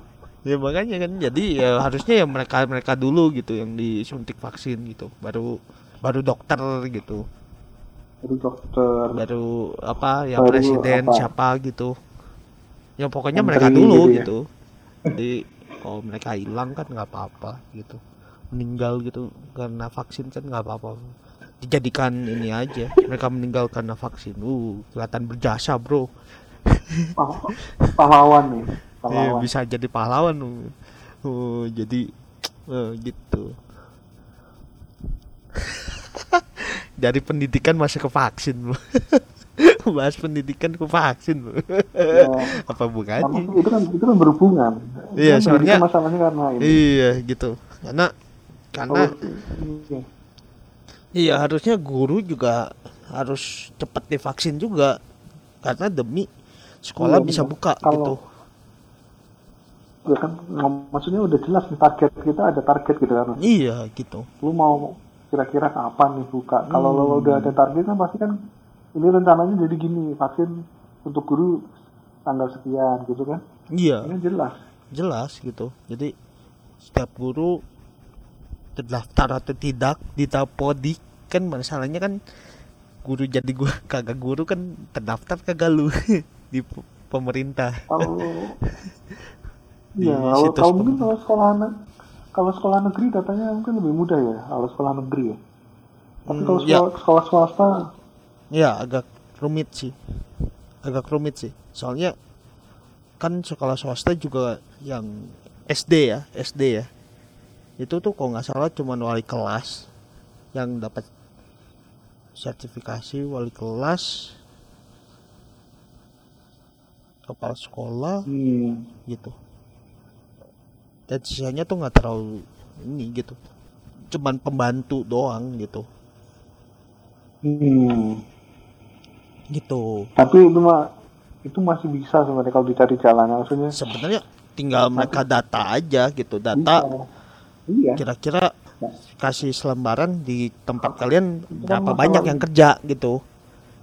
ya makanya kan. Jadi ya harusnya ya mereka mereka dulu gitu yang disuntik vaksin gitu. Baru baru dokter gitu.
Itu dokter.
baru apa yang
Baru
presiden
apa?
siapa gitu ya pokoknya
Menteri
mereka dulu
gitu ya.
gitu jadi kalau mereka hilang kan nggak apa-apa gitu meninggal gitu karena vaksin kan nggak apa-apa dijadikan ini aja mereka meninggal karena vaksin uh kelihatan berjasa bro
Pah- pahlawan nih.
Iya,
Pahlawan.
bisa jadi pahlawan uh. Uh, jadi uh, gitu [LAUGHS] dari pendidikan masuk ke vaksin. [LAUGHS] [LAUGHS] bahas pendidikan ke vaksin.
Ya, [LAUGHS]
apa
karena
bukannya
itu kan itu kan berhubungan.
Iya,
kan
soalnya-
masalahnya karena ini.
iya gitu karena karena
Oh, iya.
iya harusnya guru juga harus cepat divaksin juga karena demi sekolah
Iya,
bisa buka
Kalau-
gitu
ya kan maksudnya udah jelas nih target kita ada target gitu kan
iya gitu
lu mau kira-kira kapan nih buka kalau lo
Hmm.
udah ada target kan pasti kan ini rencananya jadi gini vaksin untuk guru tanggal sekian gitu kan?
Iya.
Ini jelas.
Jelas gitu. Jadi setiap guru terdaftar atau tidak di Tapodik kan masalahnya kan guru jadi gua [LAUGHS] kagak guru kan terdaftar kagak lu [LAUGHS] di pemerintah.
Kalau [LAUGHS]
Di
ya kalau, mungkin kalau sekolah kalau sekolah negeri datanya mungkin lebih mudah ya kalau sekolah negeri ya. Tapi
Hmm,
kalau
ya.
sekolah, sekolah swasta
ya agak rumit sih. Agak rumit sih. Soalnya kan sekolah swasta juga yang SD ya SD ya. Itu tuh kalau nggak salah cuma wali kelas yang dapat sertifikasi wali kelas kepala sekolah
hmm,
gitu. Dan sisanya tuh nggak terlalu ini gitu. Cuman pembantu doang gitu.
Hmm.
Gitu.
Tapi itu mah itu masih bisa sebenarnya kalau dicari jalan maksudnya.
Sebenarnya tinggal mereka data aja gitu data
iya.
kira-kira kasih selembaran di tempat kalian berapa banyak yang kerja gitu.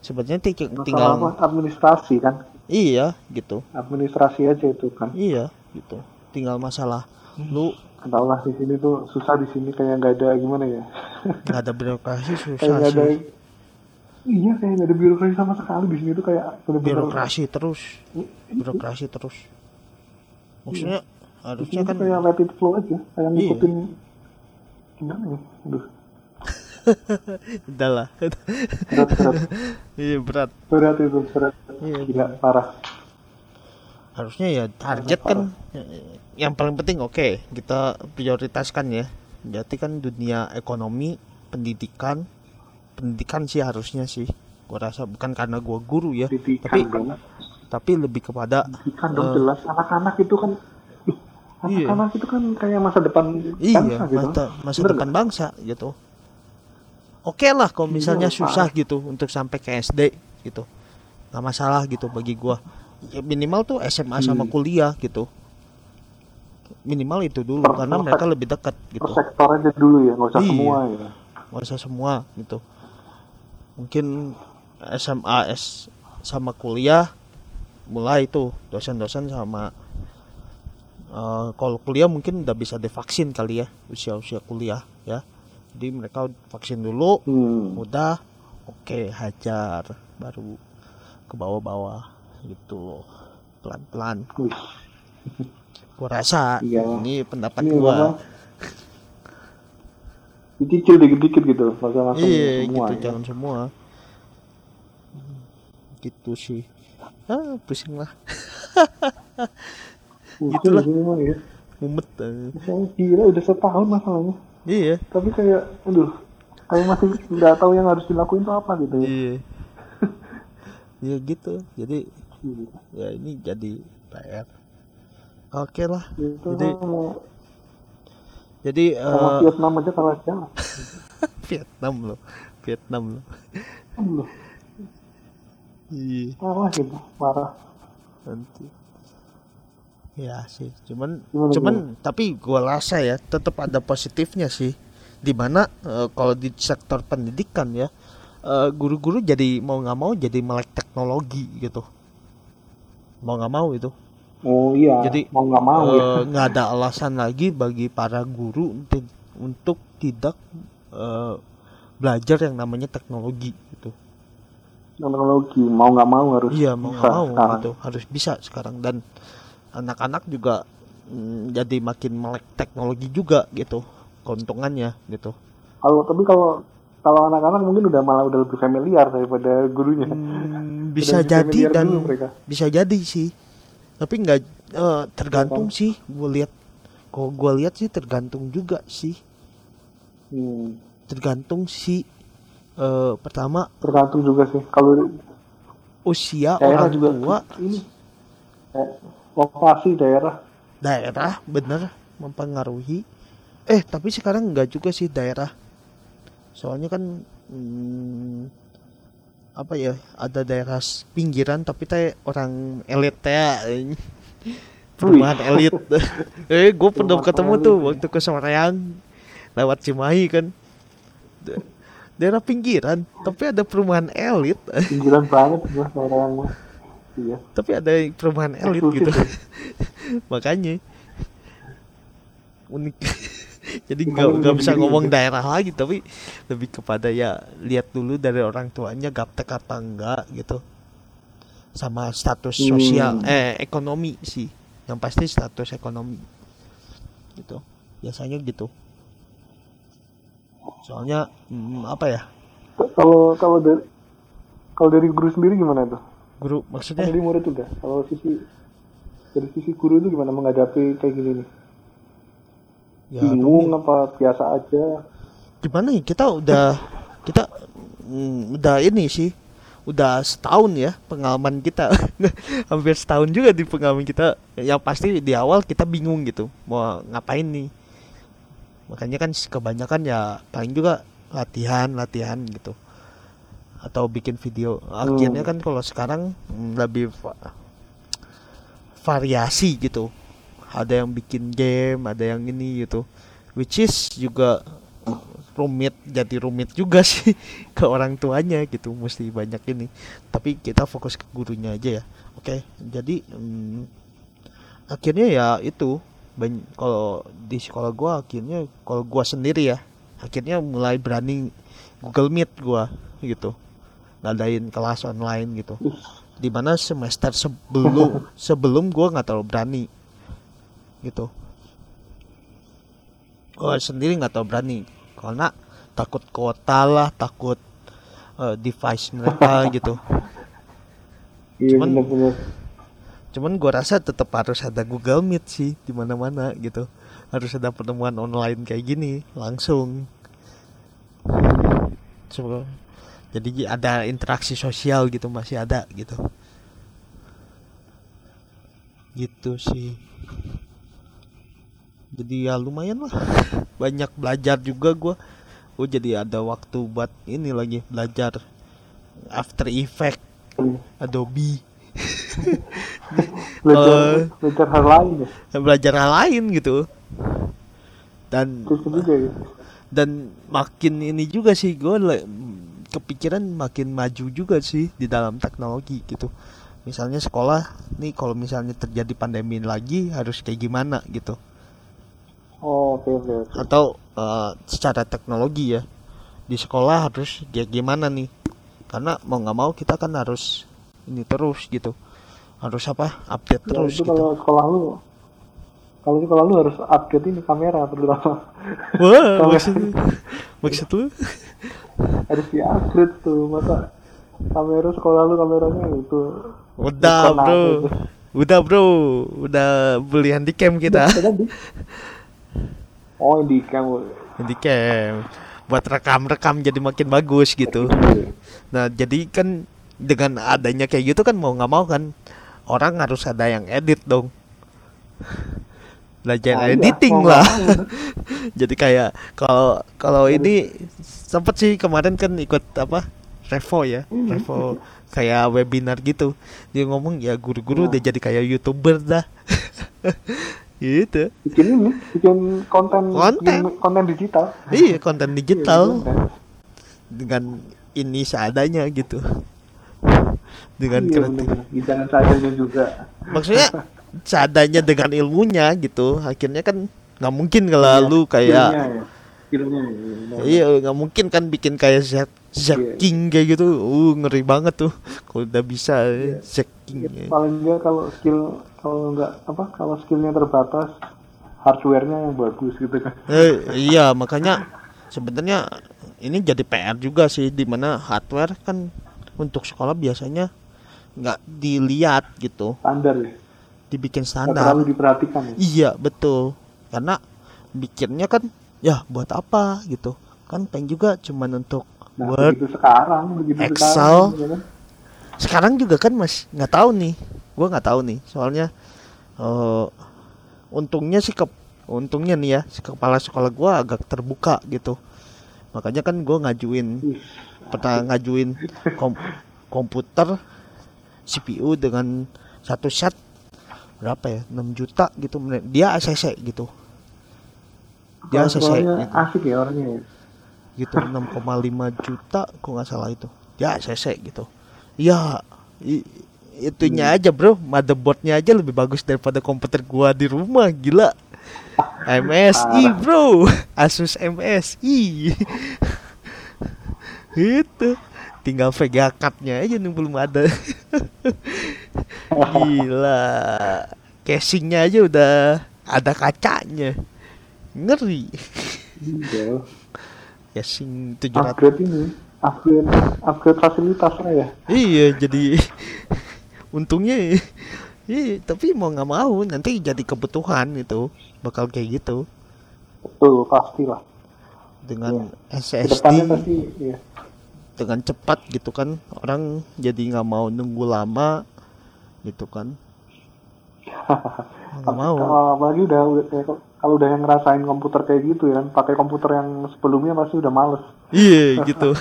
Sebenarnya tinggal
administrasi kan?
Iya gitu.
Administrasi aja itu kan?
Iya gitu. Tinggal masalah lu
Entah lah di sini tuh susah di sini kayak nggak ada gimana ya?
Nggak ada birokrasi [LAUGHS]
kayak
susah
ada
sih
iya kayak nggak ada birokrasi sama sekali. Di sini tuh kayak bener-bener
birokrasi terus. Birokrasi terus. Maksudnya
di
harusnya kan
kayak let it flow aja kayak
Iya.
ngikutin gimana ya? Aduh, [LAUGHS]
udah lah.
Berat berat.
Iya berat.
Berat itu berat.
Iya,
gila parah.
Harusnya ya target kan yang paling penting oke kita prioritaskan ya. Berarti kan dunia ekonomi pendidikan pendidikan sih harusnya sih. Gua rasa bukan karena gua guru ya
pendidikan
tapi
dong.
tapi lebih kepada
pendidikan dong
Eh.
jelas anak-anak itu kan
Iya.
anak-anak itu kan kayak masa depan
iya
bangsa gitu.
masa, masa
Bener
depan bangsa gitu. Oke lah kalau
Iya,
misalnya
Pak.
susah gitu untuk sampai ke SD gitu. Nggak masalah gitu bagi gua. Ya, minimal tuh SMA sama
Hmm.
kuliah gitu. Minimal itu dulu
Per-
karena
per-
mereka lebih dekat gitu.
per sektor aja dulu ya nggak usah
Iya.
semua gitu
nggak usah semua gitu mungkin SMA S sama kuliah mulai tuh dosen-dosen sama eh, kalau kuliah mungkin udah bisa divaksin kali ya usia-usia kuliah ya. Jadi mereka vaksin dulu
hmm.
udah oke hajar baru ke bawah-bawah gitu. Loh pelan-pelan gua rasa
Iya.
ini pendapat
ini
gua
dicicil dikit-dikit gitu nggak usah langsung
iya
semua
gitu
ya.
jangan semua. Gitu sih. Ah pusing lah. [LAUGHS] Gitulah.
ya.
Mumet eh.
saya kira udah setahun masalahnya.
Iya.
Tapi kayak aduh kayak masih nggak tahu yang harus dilakuin tuh apa gitu ya.
Iya. [LAUGHS] Iya gitu. Jadi
Hmm.
ya ini jadi PR oke lah.
Itu
Jadi-
mau
jadi
sama
eh,
Vietnam aja kalah jauh [LAUGHS]
Vietnam loh Vietnam loh.
Aduh,
iya.
Kalah gitu parah.
Nanti. Ya sih. Cuman
Gimana,
cuman tapi gua rasa ya tetap ada positifnya sih. Di mana eh, kalau di sektor pendidikan ya eh, guru-guru jadi mau nggak mau jadi melek teknologi gitu. Mau nggak mau itu
oh iya.
Jadi,
mau nggak mau ya.
Eh, nggak ada alasan lagi bagi para guru untuk untuk tidak eh, belajar yang namanya teknologi gitu.
Teknologi mau nggak mau harus
Iya mau
bisa
nggak mau
sekarang.
gitu. Harus bisa sekarang. Dan anak-anak juga mm, jadi makin melek teknologi juga gitu. Keuntungannya gitu.
kalau tapi kalau kalau anak-anak mungkin udah malah udah lebih familiar daripada gurunya.
Hmm, [LAUGHS] bisa jadi dan
dulu mereka.
bisa jadi sih tapi nggak eh, tergantung sih. Gue lihat kalau gue lihat sih tergantung juga sih.
Hmm.
tergantung sih eh, pertama
tergantung juga sih. Kalau
usia
daerah
orang
juga
tua.
ini. Eh, lokasi daerah.
Daerah bener mempengaruhi. Eh tapi sekarang nggak juga sih daerah. Soalnya kan hmm, apa ya ada daerah pinggiran tapi teh orang elit teh [LAUGHS] [LAUGHS] eh, perumahan elit. Eh gue pernah ketemu tuh
ya.
waktu ke Soreang lewat Cimahi kan. Da- daerah pinggiran tapi ada perumahan elit. [LAUGHS]
Pinggiran banget gua daerah yang iya.
Tapi ada perumahan elit gitu.
ya.
makanya. Unik jadi nggak nggak bisa
sendiri
ngomong
gitu?
daerah lagi tapi lebih kepada ya lihat dulu dari orang tuanya gaptek apa enggak gitu. Sama status
Hmm.
sosial eh ekonomi sih. Yang pasti status ekonomi. Gitu. Biasanya gitu. Soalnya hmm, apa ya?
Kalau kalau dari kalau dari guru sendiri gimana tuh
guru
kan
maksudnya
dari murid udah kalau sisi dari sisi guru itu gimana menghadapi kayak gini nih
ya
bingung apa biasa aja.
Gimana ya? Kita udah kita mm, udah ini sih udah setahun ya pengalaman kita. [LAUGHS] Hampir setahun juga di pengalaman kita. Yang pasti di awal kita bingung gitu mau ngapain nih? Makanya kan kebanyakan ya paling juga latihan latihan gitu. Atau bikin video. Akhirnya kan kalau sekarang lebih va- variasi gitu ada yang bikin game ada yang ini gitu. Which is juga rumit jadi rumit juga [LAUGHS] sih ke orang tuanya gitu mesti banyak ini. Tapi kita fokus ke gurunya aja ya oke? Jadi mm, akhirnya ya itu kalau di sekolah gua akhirnya kalau gua sendiri ya akhirnya mulai berani Google Meet gua gitu. Ngadain kelas online gitu. Di mana semester sebelum sebelum gua nggak terlalu berani gitu. Gua sendiri nggak terlalu berani. Karena takut kuota lah takut eh, device mereka [LAUGHS] gitu.
Iya
Cuman- cuman gua rasa tetap harus ada Google Meet sih di mana-mana gitu. Harus ada pertemuan online kayak gini langsung. So, jadi ada interaksi sosial gitu masih ada gitu. Gitu sih jadi ya lumayan lah. [LAUGHS] Banyak belajar juga gua. Oh jadi ada waktu buat ini lagi belajar After Effect Adobe. [LAUGHS]
Belajar belajar hal lain ya?
belajar hal lain gitu. Dan
juga gitu
dan makin ini juga sih gue kepikiran makin maju juga sih di dalam teknologi gitu. Misalnya sekolah nih kalau misalnya terjadi pandemi lagi harus kayak gimana gitu
oh oke oke oke.
atau eh, secara teknologi ya di sekolah harus kayak gimana nih? Karena mau nggak mau kita kan harus ini terus gitu. Harus apa? Update
Ya,
terus
itu
gitu.
kalau sekolah lu kalau kalau lu harus upgrade ini kamera terutama
wah [LAUGHS]
Kalau-
maksud maksud lu? [LAUGHS]
Harus di upgrade tuh masa kamera sekolah lu kameranya itu.
Udah bro.
itu.
udah bro. Udah beli handycam kita. [LAUGHS]
oh yang di cam
handycam buat rekam-rekam jadi makin bagus gitu. Nah jadi kan dengan adanya kayak gitu kan mau nggak mau kan orang harus ada yang edit dong. Belajar
Nah, iya,
editing
mau
lah. [LAUGHS] jadi kayak kalau kalau ini sempet sih kemarin kan ikut apa Revo ya
Hmm.
Revo kayak webinar gitu. Dia ngomong ya guru-guru
Nah.
udah jadi kayak youtuber dah [LAUGHS] gitu.
Bikin ini bikin konten
Konten.
bikin konten digital.
Iya konten
Iya,
digital. dengan ini seadanya gitu. Dengan
Iya,
kreatif.
jangan seadanya juga.
Maksudnya [LAUGHS] seadanya dengan ilmunya gitu akhirnya kan nggak mungkin kalau lu kayak
ya. Ya, bener.
iya nggak mungkin kan bikin kayak Zack Zack
Iya.
King kayak gitu. Uh ngeri banget tuh. Kalau udah bisa
Iya.
Zack King
Ya, paling dia kalau skill kalau nggak apa kalau skillnya terbatas hardwarenya yang bagus gitu kan.
Eh, iya makanya sebenarnya ini jadi PR juga sih di mana hardware kan untuk sekolah biasanya nggak dilihat gitu.
Standar ya?
Dibikin standar.
terlalu diperhatikan ya?
Iya betul. Karena bikinnya kan ya buat apa gitu. Kan pengen juga cuman untuk
nah
Word
begitu sekarang begitu
Excel.
sekarang gitu kan.
sekarang juga kan mas nggak tahu nih gua nggak tahu nih soalnya eh untungnya sih ke untungnya nih ya si kepala sekolah gua agak terbuka gitu. Makanya kan gua ngajuin pernah ngajuin kom- komputer CPU dengan satu set berapa ya 6 juta gitu dia ACC gitu. Dia ACC gitu,
asik ya orangnya ya?
Gitu 6,5 juta kok nggak salah itu. Dia ACC gitu. Ya itunya
Hmm.
aja bro. Motherboardnya aja lebih bagus daripada komputer gua di rumah gila. MSI bro. Asus MSI [LAUGHS] itu. Tinggal VGA card-nya aja nih belum ada. [LAUGHS] Gila. Casingnya aja udah ada kacanya. Ngeri.
Iya.
casing 700
upgrade ini upgrade upgrade fasilitas lah ya?
Iya jadi untungnya [LAUGHS] iya tapi mau nggak mau nanti jadi kebutuhan itu bakal kayak gitu.
Betul pasti lah
dengan
ke depannya
SSD
pasti ya
dengan cepat gitu kan orang jadi nggak mau nunggu lama gitu kan. [LAUGHS] Nggak mau.
Apalagi udah, udah kayak- kalau udah yang ngerasain komputer kayak gitu ya pakai komputer yang sebelumnya pasti udah males.
Iya [LAUGHS] gitu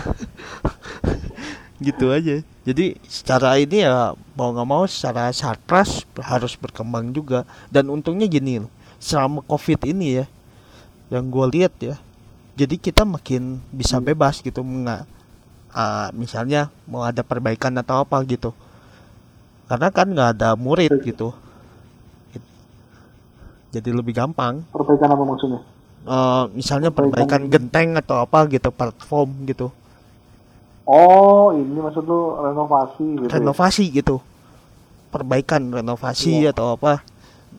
gitu aja. Jadi secara ini ya mau nggak mau secara sarpras harus berkembang juga. Dan untungnya gini loh selama covid ini ya yang gue lihat ya jadi kita makin bisa
Hmm.
bebas gitu nggak ah, misalnya mau ada perbaikan atau apa gitu. Karena kan nggak ada murid gitu. Jadi lebih gampang.
Perbaikan apa maksudnya?
Eh, misalnya
Perbaikan-
perbaikan genteng atau apa gitu platform gitu
oh ini maksud lu renovasi gitu ya?
renovasi gitu. Perbaikan renovasi
Iya.
atau apa.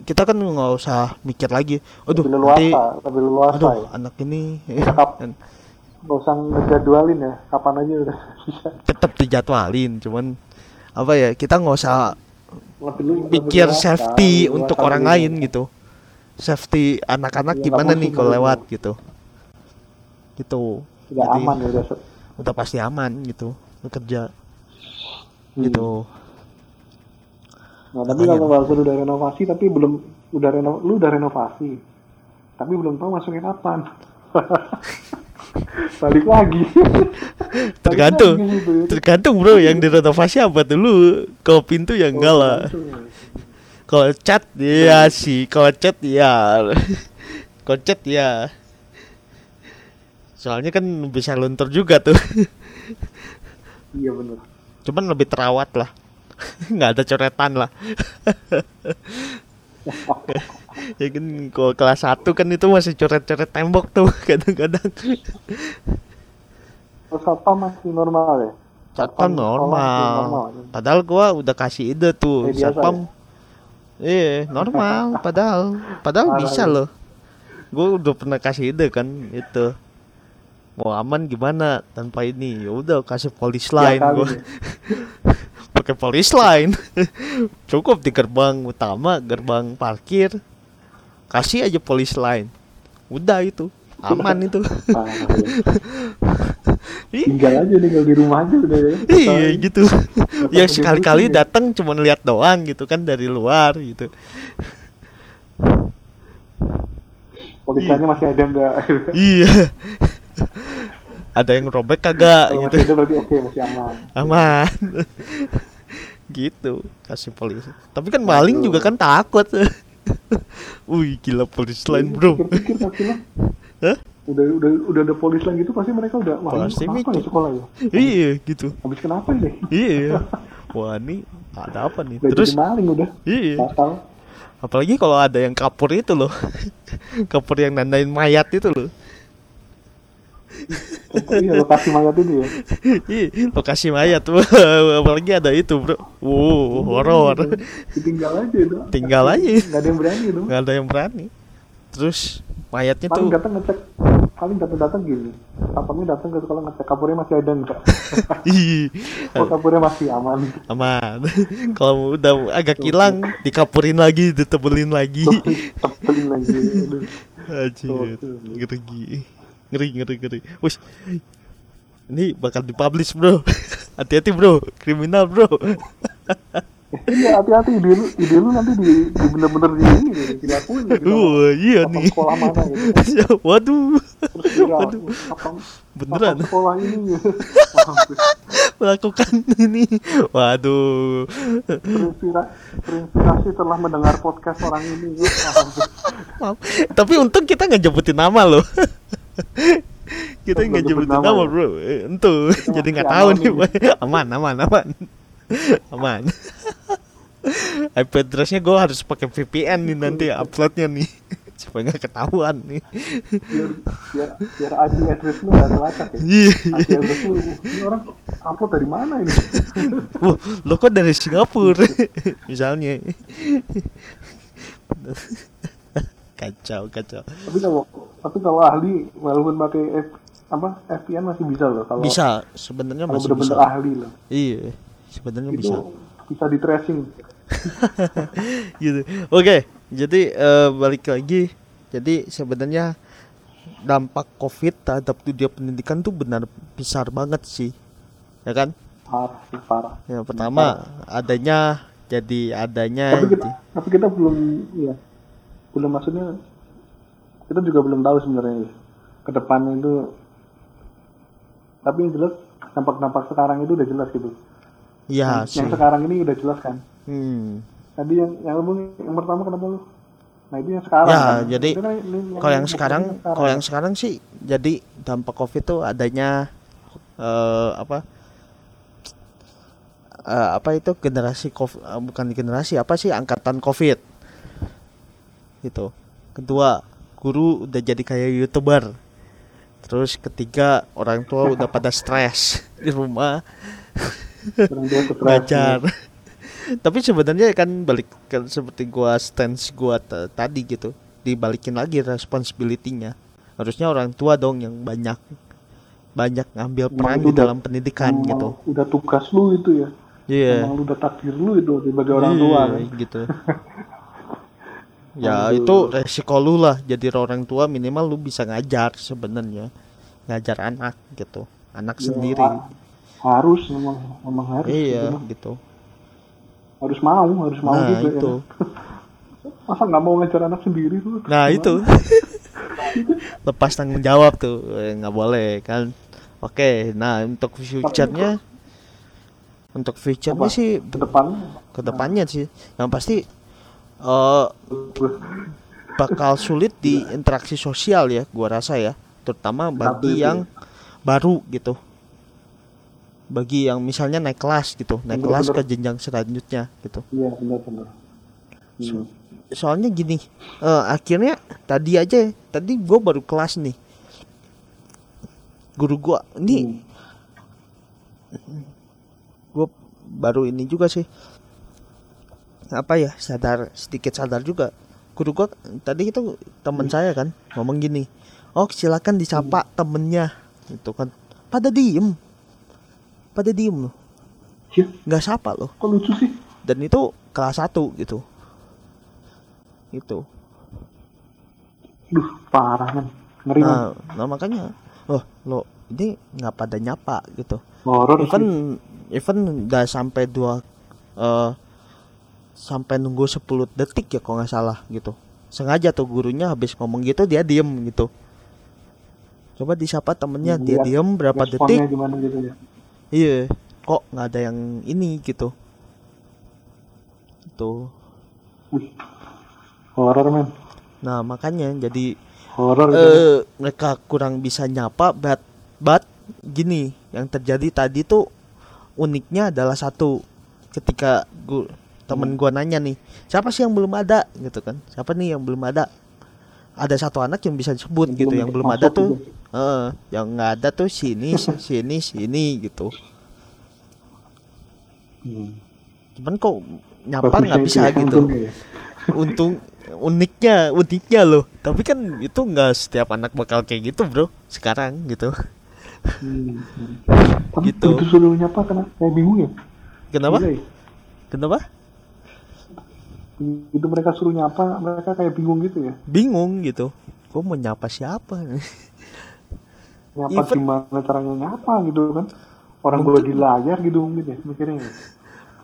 Kita kan nggak usah mikir lagi. Aduh
lebih
nanti
leluasa lebih leluasa
aduh
ya.
anak ini.
Tetap. [LAUGHS] nggak usah ngejadwalin ya kapan aja udah [LAUGHS] bisa.
Tetap dijadwalin cuman apa ya kita nggak usah
lebih lebih
pikir
leluasa,
safety
lebih
untuk orang lain gitu. Safety anak-anak
nggak
gimana nih kalau lewat gitu gitu.
Udah
Jadi,
aman ya udah
udah pasti aman gitu bekerja
Hmm.
gitu
Nah, tapi
Makanya.
kalau usah udah renovasi tapi belum udah reno, lu udah renovasi. tapi belum tahu masuknya kapan [LAUGHS] balik lagi [LAUGHS]
tergantung
Balik lagi gitu ya.
tergantung bro yang direnovasi apa dulu kalau pintu ya enggak lah kalau cat ya sih kalau cat ya [LAUGHS] kalau cat ya soalnya kan bisa luntur juga tuh. [LAUGHS]
Iya bener.
Cuman lebih terawat lah. [LAUGHS] Nggak ada coretan lah. [LAUGHS] Ya kan kalau kelas 1 kan itu masih coret-coret tembok tuh kadang-kadang.
Terus apa masih normal ya?
Satpam
masih
normal. padahal gua udah kasih ide tuh
biasa
satpam iya normal padahal. Padahal
Parah
bisa
lu.
loh. Gua udah pernah kasih ide kan itu mau aman gimana tanpa ini? Ya udah kasih polis line gua.
Ya. [LAUGHS]
pakai polis line [LAUGHS] cukup di gerbang utama gerbang parkir. Kasih aja polis line udah itu. Aman itu.
Ya. [LAUGHS]
Ih,
tinggal aja tinggal di rumah aja udah ya.
Iya gitu. Yang
pakai
sekali-kali
ya.
datang cuma lihat doang gitu kan dari luar gitu.
Polisanya masih ada enggak
iya ada yang robek kagak
kalau
gitu.
masih ada berarti oke masih aman.
Aman. Gitu kasih polisi. Tapi kan maling juga kan takut. Wih gila polis lain bro.
pikir-pikir pasti lah.
Hah?
udah udah udah ada polis lain gitu pasti mereka udah wah
Pasti
kenapa
mikir.
ya sekolah ya?
Iya gitu.
Habis kenapa ini?
Iya. [LAUGHS] Wah ini ada apa nih?
Udah
Terus
maling udah.
Iya.
Batal
Apalagi kalau ada yang kapur itu loh. [LAUGHS] Kapur yang nandain mayat itu loh
iya lokasi mayat ini ya?
Iya, lokasi mayat [LAUGHS] apalagi ada itu bro. Wow horor.
Ditinggal aja itu
tinggal aja.
Nggak ada yang berani itu
nggak ada yang berani. Terus mayatnya
paling
tuh
datang ngecek paling datang datang gini. Satpamnya datang ke sekolah ngecek kapurnya masih ada enggak [LAUGHS]
ih.
Oh kapurnya masih aman?
Aman. [LAUGHS] Kalau udah agak hilang dikapurin lagi ditebelin lagi.
Tebelin lagi. Aduh.
Anjir, ngeri ngeri ngeri Wih, ini bakal dipublish bro [LAUGHS] hati-hati bro kriminal bro
Iya hati-hati ide lu, ide lu nanti di, di bener-bener di ini dilakuin gitu.
Wah, iya
Apa
nih.
sekolah mana gitu. [LAUGHS]
waduh
kira,
Waduh.
apa,
Beneran?
apa sekolah ini [LAUGHS] gitu.
melakukan ini waduh
Terinspira- terinspirasi telah mendengar podcast orang ini.
Maaf. tapi untung kita nggak nyebutin nama loh [LAUGHS] kita nggak
nggak nyebut
nyebutin
nama ya?
bro. Eh, entuh [LAUGHS] jadi nggak tahu nih aman aman aman. [LAUGHS] Aman. IP addressnya gue harus pakai VPN nih nanti uploadnya nih. Supaya nggak ketahuan nih.
Biar, biar, biar IP address lu gak kelacak ya.
Iya.
IP address lu, ini orang upload dari mana ini?
Wah, lo kok dari Singapura? Misalnya kacau kacau.
Tapi kalau tapi kalau ahli walaupun pakai F, apa VPN masih bisa loh kalau
bisa sebenarnya masih
bener-bener
bisa.
ahli loh.
Iya sebenarnya bisa.
bisa di tracing. [LAUGHS]
Gitu. Oke jadi eh, balik lagi. Jadi sebenarnya dampak covid terhadap dunia pendidikan tuh benar besar banget sih. Ya kan?
Parah parah.
Yang pertama adanya jadi adanya
tapi kita tapi kita belum ya belum maksudnya kita juga belum tahu sebenarnya ya, ke depannya itu tapi yang jelas dampak-dampak sekarang itu udah jelas gitu.
Ya
yang,
sih.
yang sekarang ini udah jelas kan.
Hmm.
tadi yang yang, yang pertama kenapa lu? Nah itu yang sekarang
Ya,
kan?
jadi
Itu kan
kalau yang
yang
sekarang. kalau yang sekarang sih jadi dampak covid tuh adanya eh apa? Eh, apa itu generasi covid bukan generasi apa sih angkatan covid gitu. Kedua guru udah jadi kayak youtuber. Terus ketiga orang tua udah pada stres [LAUGHS] di rumah.
Tua
ngajar [LAUGHS] tapi sebenarnya kan balik kan seperti gua stance gua tadi gitu dibalikin lagi responsibility-nya. Harusnya orang tua dong yang banyak banyak ngambil peran di dalam pendidikan
Emang
gitu.
udah tugas lu itu ya.
Iya.
Emang lu udah takdir lu itu sebagai orang tua
Iya,
kan?
gitu [LAUGHS] ya
Aduh.
itu resiko lu lah jadi orang tua minimal lu bisa ngajar sebenarnya ngajar anak gitu anak
Ya,
sendiri
ha- harus memang memang harus
iya
gitu.
gitu
harus mau harus mau
nah
juga
itu
ya. [LAUGHS] masa nggak mau ngajar anak sendiri tuh
nah
Gimana?
itu [LAUGHS] lepas tanggung jawab tuh Eh, nggak boleh kan oke nah untuk future-nya untuk future-nya sih
ke depan
ke depannya sih yang pasti eh bakal sulit di interaksi sosial ya gua rasa ya. Terutama bagi yang baru gitu. Bagi yang misalnya naik kelas gitu naik kelas ke
Bener-bener.
jenjang selanjutnya gitu.
Iya benar-benar Hmm.
soalnya gini eh, akhirnya tadi aja tadi gue baru kelas nih. Guru gua ini gue baru ini juga sih apa ya sadar sedikit sadar juga. Guru gua tadi itu teman saya kan ngomong gini oh silakan disapa temennya. Itu kan. Pada diem. Pada diem loh.
Ya,
nggak sapa loh.
Kok lucu sih?
Dan itu kelas 1 gitu. Itu
Duh, parah men ngeri
nah, nah makanya oh lo ini nggak pada nyapa gitu.
Horor sih.
even even udah sampai dua eh sampai nunggu 10 detik ya kalau nggak salah gitu. Sengaja tuh gurunya habis ngomong gitu dia diem gitu. Coba disapa temennya dia diem berapa detik?
gimana gitu ya?
Iya kok nggak ada yang ini gitu. Tuh
Wih, horor men.
Nah makanya jadi
horor gitu
eh mereka kurang bisa nyapa but but gini yang terjadi tadi tuh uniknya adalah satu ketika gua temen gua nanya nih siapa sih yang belum ada? Gitu kan. Siapa nih yang belum ada? Ada satu anak yang bisa disebut
Yang
gitu. yang belum ada tuh eh, yang nggak ada tuh sini [LAUGHS] sini sini gitu.
Hmm.
cuman kok nyapa nggak
itu
bisa
ya,
gitu. [LAUGHS]
ya.
untung uniknya uniknya loh. Tapi kan itu nggak setiap anak bakal kayak gitu bro. Sekarang gitu.
Hmm. [LAUGHS]
Gitu.
begitu suruh nyapa kena kayak bingung ya.
kenapa?
Gila ya.
kenapa
Begitu mereka suruh nyapa, mereka kayak bingung gitu ya.
bingung gitu gue mau nyapa siapa
Nyapa
Even-
gimana caranya nyapa gitu kan. Orang gue di layar gitu mungkin ya mikirnya. ya.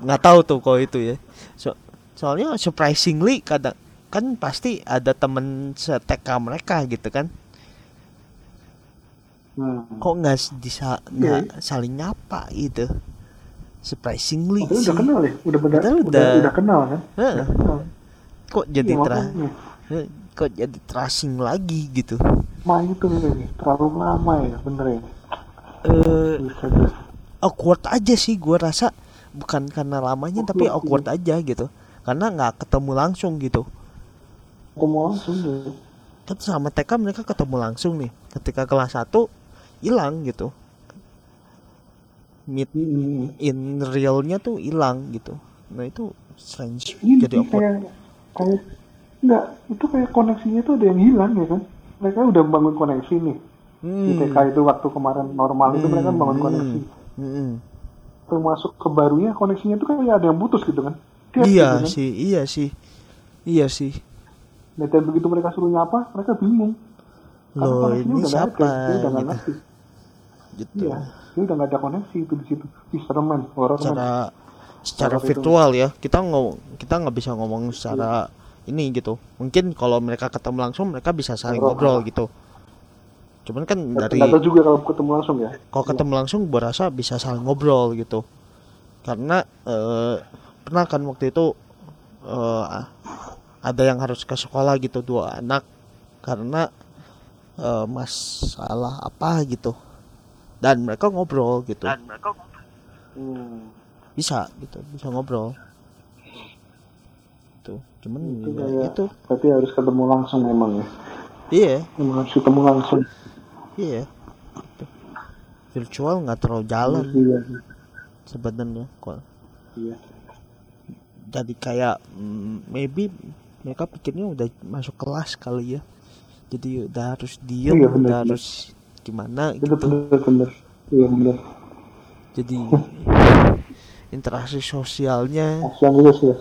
nggak tahu tuh kalau itu ya so, soalnya surprisingly kadang kan pasti ada temen se-TK mereka gitu kan
Nah,
kok nggak bisa nggak saling nyapa gitu surprisingly
padahal
sih
udah kenal ya, udah benar, udah,
udah-
udah kenal kan.
Heeh.
Udah kenal.
kok jadi eh, kok jadi tracing lagi gitu
Ma itu nih, terlalu lama ya, bener ya.
eh
bisa.
awkward aja sih gua rasa bukan karena lamanya tapi
Awkward,
aja gitu karena nggak ketemu langsung gitu
mau langsung deh.
kan sama TK mereka ketemu langsung nih ketika kelas 1 hilang gitu meet
Hmm.
in realnya tuh hilang gitu nah itu strange
Ini
jadi awkward
kayak kayak enggak, itu kayak koneksinya tuh ada yang hilang ya kan. Mereka udah membangun koneksi nih. Di TK itu waktu kemarin normal itu mereka membangun
Hmm.
koneksi.
Hmm.
Termasuk ke barunya koneksinya tuh kayak ada yang putus gitu kan. Tiap
iya
gitu kan.
sih iya sih iya sih
Nah, dan begitu mereka suruh nyapa, mereka bingung.
Loh, ini siapa? Gitu. Gitu
Iya, dia udah nggak ada koneksi itu di situ. Serem horor men.
secara secara
itu.
virtual ya kita ngomong kita nggak bisa ngomong secara ini gitu mungkin kalau mereka ketemu langsung mereka bisa saling
Horor.
ngobrol gitu cuman kan dari
Nggak tahu juga kalau ketemu langsung ya.
kalau ketemu langsung gua rasa bisa saling ngobrol gitu karena eh, pernah kan waktu itu eh, ada yang harus ke sekolah gitu dua anak karena eh, masalah apa gitu dan mereka ngobrol gitu.
Hmm.
bisa gitu. Bisa ngobrol. Tuh cuman
Itu
ya
kayak-
itu.
Berarti harus ketemu langsung memang ya.
iya.
Memang harus ketemu langsung.
iya. Gitu. virtual nggak terlalu jalan.
Iya,
sebenarnya kok.
Iya.
jadi kayak mm, maybe mereka pikirnya udah masuk kelas kali ya. Jadi udah harus diem
Iya,
udah harus gimana gitu
bener, bener. Iya, bener.
jadi interaksi sosialnya
Kasihan juga sih ya.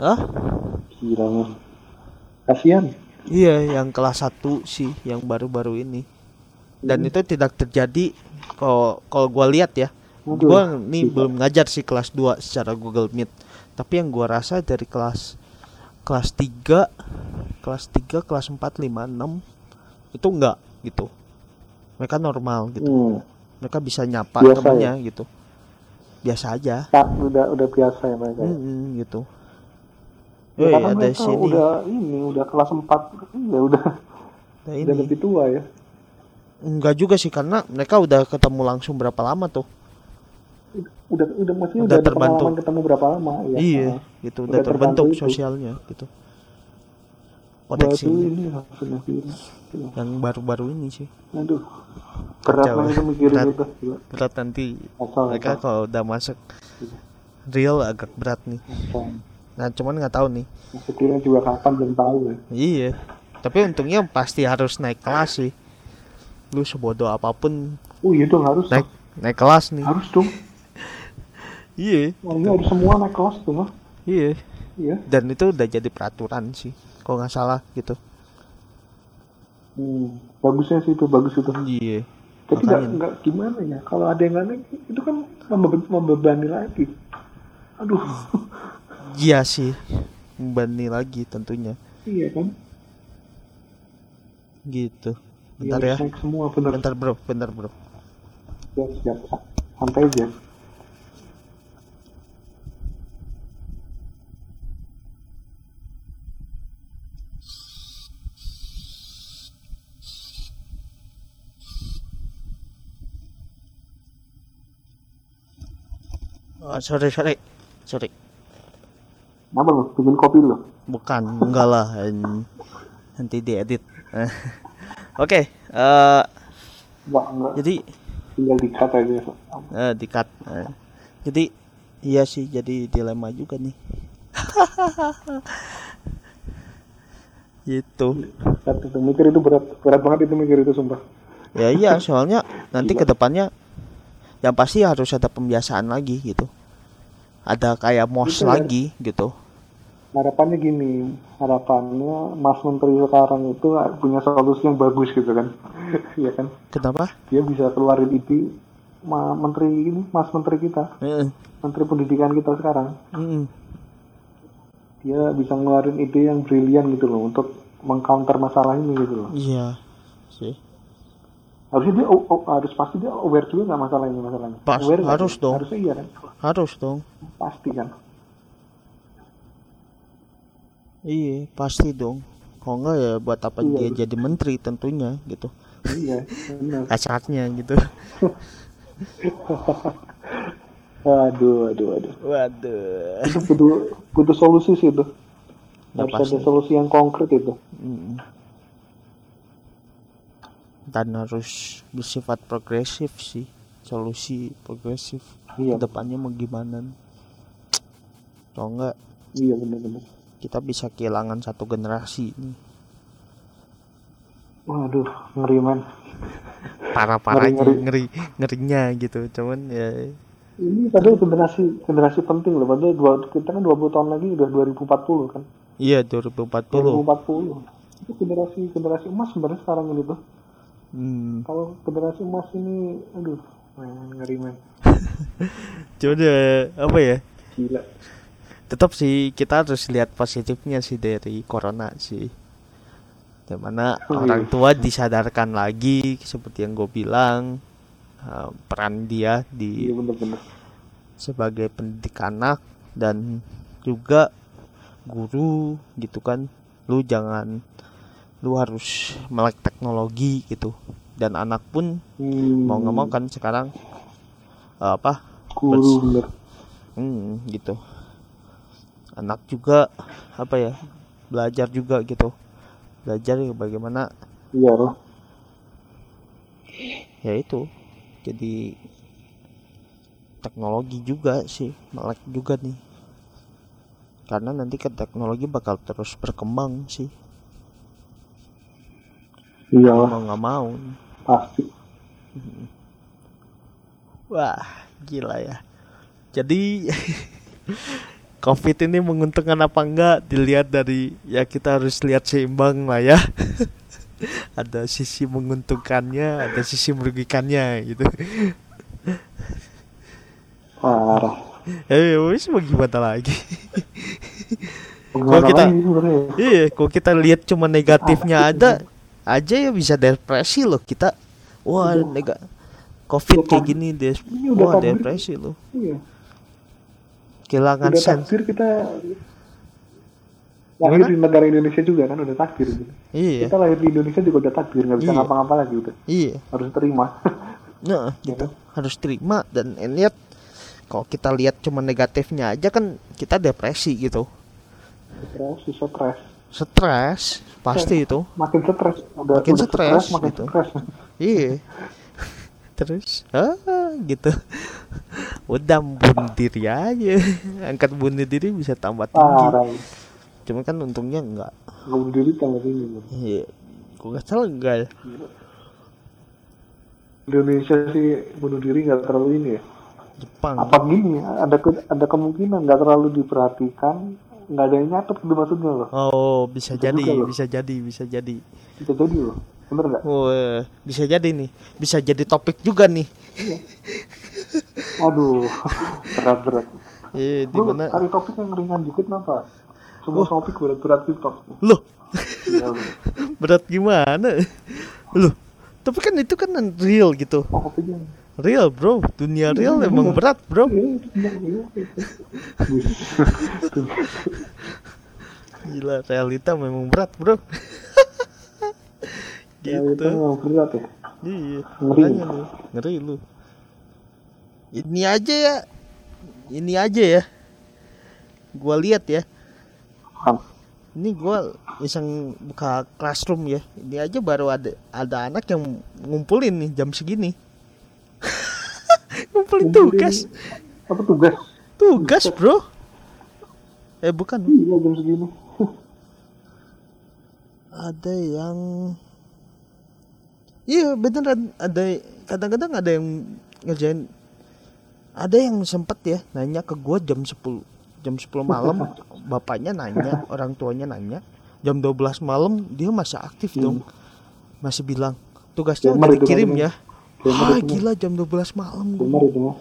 ah
Gila. Kasihan.
iya yang kelas 1 sih yang baru-baru ini dan itu tidak terjadi kalau kalau gua lihat ya gua nih
tidak.
belum ngajar sih kelas 2 secara Google Meet tapi yang gua rasa dari kelas kelas 3 kelas 3 kelas 4 5 6 itu enggak gitu mereka normal gitu.
Hmm.
mereka bisa nyapa
Biasa
temennya gitu. Biasa aja.
Tak, udah udah biasa ya mereka. ya.
Mm-mm, gitu.
Ya, karena
ada
mereka
sini.
udah ini udah kelas 4 ya udah. Udah
ini.
lebih tua ya.
enggak juga sih karena mereka udah ketemu langsung berapa lama tuh?
Udah udah maksudnya
Udah
udah, pengalaman ketemu berapa lama ya.
iya
Nah,
gitu.
Udah
udah terbentuk
terbantu itu.
sosialnya gitu
Waduh
koneksinya
ini maksudnya
yang baru-baru ini sih
Aduh. Berat banget itu mikirin
Berat.
itu. Gila.
berat nanti
Asal,
mereka
asal.
kalau udah masuk real agak berat nih
Asal.
nah cuman nggak tahu nih
Maksudnya juga kapan belum tahu ya.
iya tapi untungnya pasti harus naik kelas sih lu sebodoh apa pun
Oh iya dong harus
naik naik kelas nih
harus dong. [LAUGHS]
iya
Oh, harus semua naik kelas tuh mah.
iya
Iya.
dan itu udah jadi peraturan sih kalau nggak salah gitu
Hmm. Bagusnya sih itu bagus itu.
iya
Tapi nggak gimana ya kalau ada yang aneh itu kan membe- membebani lagi. Aduh. [LAUGHS]
iya sih membani lagi tentunya
iya kan.
gitu
Iya,
bentar ya
naik semua bener.
bentar bro bentar bro
Siap, siap. Santai aja.
Oh, sorry sorry sorry
Kenapa lu? Bikin kopi lu?
bukan enggak lah nanti diedit [LAUGHS] oke eh
Enggak, enggak.
jadi
Tinggal di-cut aja.
eh di cut Eh, jadi iya sih jadi dilema juga nih [LAUGHS] gitu
itu. Mikir itu berat. Berat banget itu mikir itu sumpah.
ya iya soalnya nanti ke depannya yang pasti harus ada pembiasaan lagi gitu ada kayak mos
Gitu ya.
lagi gitu
Harapannya gini. Harapannya Mas Menteri sekarang itu punya solusi yang bagus gitu kan. [LAUGHS] Iya kan?
kenapa
Dia bisa keluarin ide Ma menteri ini, Mas Menteri kita,
Heeh.
Menteri Pendidikan kita sekarang.
Mm-mm.
dia bisa ngeluarin ide yang brilian gitu loh untuk mengcounter masalah ini gitu loh.
iya sih
Harusnya dia oh, oh, harus pasti dia aware juga nggak masalah ini masalahnya.
Pas,
aware
harus dong.
Harusnya iya kan.
harus dong
Pasti kan.
iya pasti dong kalau enggak ya buat apa
Iya.
dia jadi menteri tentunya gitu
iya. Benar.
kasarnya gitu [LAUGHS]
Aduh, aduh, aduh.
waduh
Itu butuh butuh solusi sih itu.
Ya,
harus
pasti.
ada solusi yang konkret itu.
Mm. Dan harus bersifat progresif sih solusi progresif
Iya.
ke depannya mau gimana kalau enggak
Iya benar-benar.
kita bisa kehilangan satu generasi nih
Waduh, ngeri man.
parah parahnya
Ngeri,
ngeri ngerinya gitu cuman ya
Ini padahal generasi generasi penting loh. Padahal dua, kita kan 20 tahun lagi udah 2040 kan.
iya 2040
2040. Itu generasi generasi emas sebenarnya sekarang ini tuh.
Hmm.
Kalau generasi emas ini, aduh, man, ngeri man. [LAUGHS]
cuman ya apa ya
Gila.
tetap sih kita harus lihat positifnya sih dari corona sih di mana
Oh,
orang tua disadarkan lagi seperti yang gue bilang eh, peran dia di
Iya bener-bener.
sebagai pendidik anak dan juga guru gitu kan lu jangan lu harus melek teknologi gitu dan anak pun
Hmm,
mau nggak mau kan sekarang eh, apa
Guru.
Hmm, gitu. Anak juga apa ya? Belajar juga gitu. Belajar ya bagaimana
Iya loh.
ya itu. Jadi teknologi juga sih, melek juga nih. Karena nanti kan teknologi bakal terus berkembang sih.
Iya
Mau nggak mau.
pasti.
Wah, gila ya. Jadi [LAUGHS] COVID ini menguntungkan apa enggak dilihat dari ya kita harus lihat seimbang lah ya. [LAUGHS] ada sisi menguntungkannya, ada sisi merugikannya gitu.
Parah.
Eh, wis mau gimana lagi?
Gimana
kita- iya, kalau kita lihat cuma negatifnya ada, aja ya bisa depresi loh kita. Wah,
Udah.
nega covid
Udah
kayak gini des
udah
wah
takdir.
depresi loh.
Iya.
Kehilangan
Udah
sen.
kita lahir
Gimana?
di negara Indonesia juga kan udah takdir gitu.
Iya,
Kita lahir di Indonesia juga udah takdir nggak bisa
Iya.
ngapa-ngapa lagi udah
iya.
harus terima. [LAUGHS]
Nah, gitu.
kan?
Harus terima dan eh, lihat kalau kita lihat cuma negatifnya aja kan kita depresi gitu.
Stres, stres.
Stres pasti itu.
Makin stres, udah
Makin
udah
stres,
makin
gitu.
stres.
Iya. [LAUGHS] Terus ah gitu. Udah bunuh diri aja. Angkat bunuh diri bisa tambah tinggi.
Parah.
Cuma kan untungnya enggak.
Bunuh diri tambah tinggi.
Iya. Gua nggak salah enggak ya.
Indonesia sih bunuh diri nggak terlalu ini ya.
Jepang.
Apa gini? Ada ke- ada kemungkinan nggak terlalu diperhatikan, nggak ada yang nyatet gitu maksudnya loh.
Oh, bisa
Bisa
jadi,
juga
bisa jadi, bisa jadi.
Bisa jadi loh, bener nggak?
Oh, eh, bisa jadi nih. Bisa jadi topik juga nih.
Aduh, [LAUGHS] berat-berat.
Eh, di
Lu
mana?
cari topik yang ringan dikit kenapa? Semua topik berat-berat TikTok.
Loh,
Ya, udah. [LAUGHS]
berat gimana? Loh, tapi kan itu kan real gitu.
Oh.
Real, bro. Dunia real emang berat, bro.
Iya, iya.
Gila, realita memang berat, bro. [LAUGHS]
Itu
gitu.
berat ya.
Iya,
Ngeri.
makanya lu, ngeri lu. Ini aja ya. Ini aja ya. Gua lihat ya. Ini gua iseng buka classroom ya. Ini aja baru ada ada anak yang ngumpulin nih jam segini. [LAUGHS] ngumpulin tugas.
Apa tugas?
Tugas, Bro. Eh bukan.
Iya, jam segini. [LAUGHS]
Ada yang Iya beneran ada kadang-kadang ada yang ngerjain ada yang sempet ya nanya ke gua jam 10 jam 10 malam [LAUGHS] bapaknya nanya orang tuanya nanya jam 12 malam dia masih aktif dong masih bilang tugasnya udah dikirim ya
Itu
gila jam 12 malam.
Benar itu.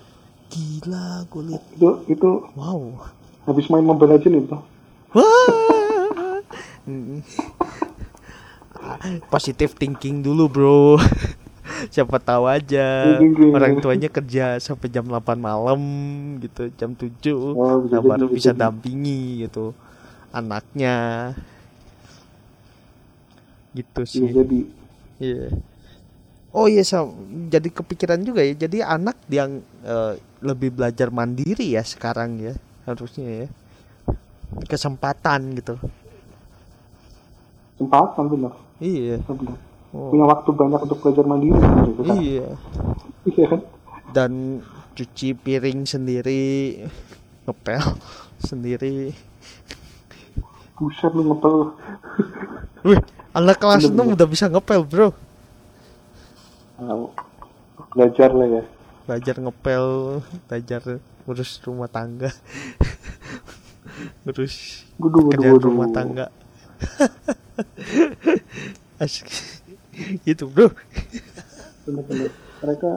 Gila gue liat
Itu itu
Wow
habis main Mobile Legends itu. [LAUGHS]
Positive thinking dulu, Bro. [LAUGHS] Siapa tahu aja orang tuanya kerja sampai jam 8 malam gitu, jam 7.
Oh, bisa
nah, baru bisa dampingi gitu anaknya. Gitu
Iya,
sih.
jadi
Iya. Oh iya, Sam. jadi kepikiran juga ya. Jadi anak yang eh, lebih belajar mandiri ya sekarang ya, harusnya ya. Kesempatan gitu.
kesempatan benar.
Iya.
benar.
Oh,
Punya waktu banyak untuk belajar mandiri gitu kan.
iya.
Iya kan?
Dan cuci piring sendiri, ngepel sendiri.
Buset lu ngepel.
Wih, anak kelas
Bener,
6 udah bisa ngepel, Bro.
Belajar lah ya.
Belajar ngepel, belajar urus rumah tangga. [LAUGHS] urus
Waduh, waduh,
kerjaan rumah tangga. [LAUGHS] Asik. gitu, Bro.
Benar-benar. Mereka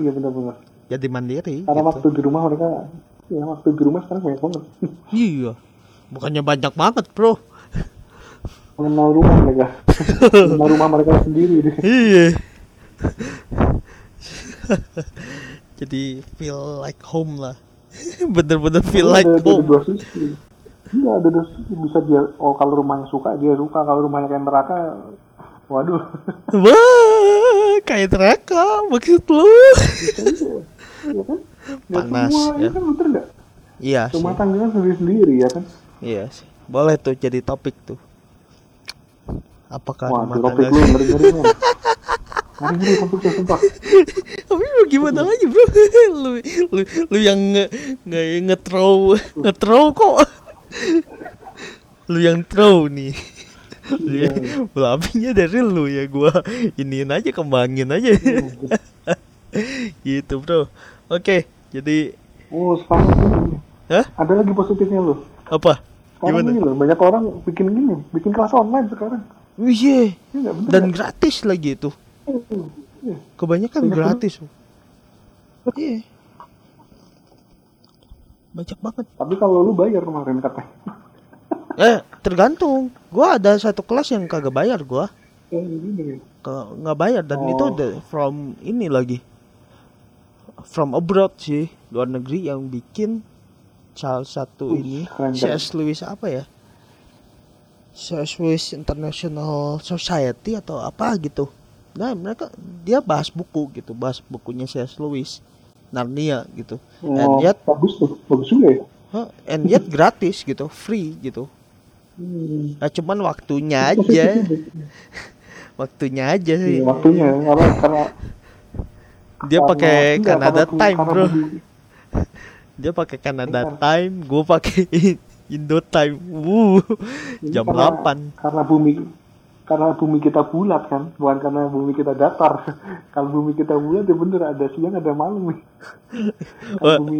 iya benar-benar.
Jadi mandiri.
Karena
gitu.
waktu di rumah mereka ya waktu di rumah sekarang banyak banget. [LAUGHS]
Iya. Bukannya banyak banget, Bro.
Mengenal rumah mereka. Mengenal rumah mereka sendiri deh.
Iya. [LAUGHS] Jadi feel like home lah. [LAUGHS] Bener-bener feel like
ada, ada
home.
dua sisi. Iya ada dua sisi. Bisa dia, oh kalau rumahnya suka dia suka, kalau rumahnya kayak neraka, waduh. [LAUGHS]
Wah, kayak neraka maksud lu.
Iya kan?
Panas,
semua,
ya.
ya kan bener nggak?
Iya sih.
Rumah tangga kan sendiri-sendiri ya kan?
Iya sih. Boleh tuh jadi topik tuh. Apakah
Wah,
rumah
topik
tangga
lu ngeri-ngeri men. Ngeri-ngeri topiknya sumpah.
Tapi mau gimana lagi bro? [LAUGHS] lu, lu, lu yang nge, nge, nge-throw, nge-throw kok. lu yang throw nih. Lu
Iya.
Belabingnya dari lu ya gua iniin aja kembangin aja. gitu bro. Oke, jadi
Oh, sekarang ini.
Hah?
Ada lagi positifnya lu.
apa?
Sekarang
Gimana?
ini loh, banyak orang bikin gini, bikin kelas online sekarang.
Wih, iya.
Iya bener
Dan
nggak?
gratis lagi itu. Kebanyakan
Banyak
gratis. Iya. Banyak banget.
Tapi kalau lu bayar kemarin katanya. [LAUGHS]
Eh, tergantung. Gua ada satu kelas yang kagak bayar gua.
Ini ya.
Ke- nggak bayar dan itu
Oh.
the- from ini lagi from abroad sih luar negeri yang bikin salah satu
Wih,
ini. C.S. Lewis apa ya C.S. Lewis International Society atau apa gitu nah mereka dia bahas buku gitu bahas bukunya C.S. Lewis Narnia gitu
Oh,
and yet
bagus tuh, bagus juga ya.
huh, and yet gratis gitu free gitu
Hmm.
nah, cuman waktunya aja [LAUGHS] waktunya aja sih
Iya, waktunya karena karena
dia pakai Canada
karena-
Time
karena
bro
bumi-
dia pakai Canada
Bentar.
Time gue pakai Indo Time Wuh, jam
karena-
8
Karena bumi karena bumi kita bulat kan, bukan karena bumi kita datar. [LAUGHS] kalau bumi kita bulat ya bener ada siang ada malam. Nih. [LAUGHS] Kalau bumi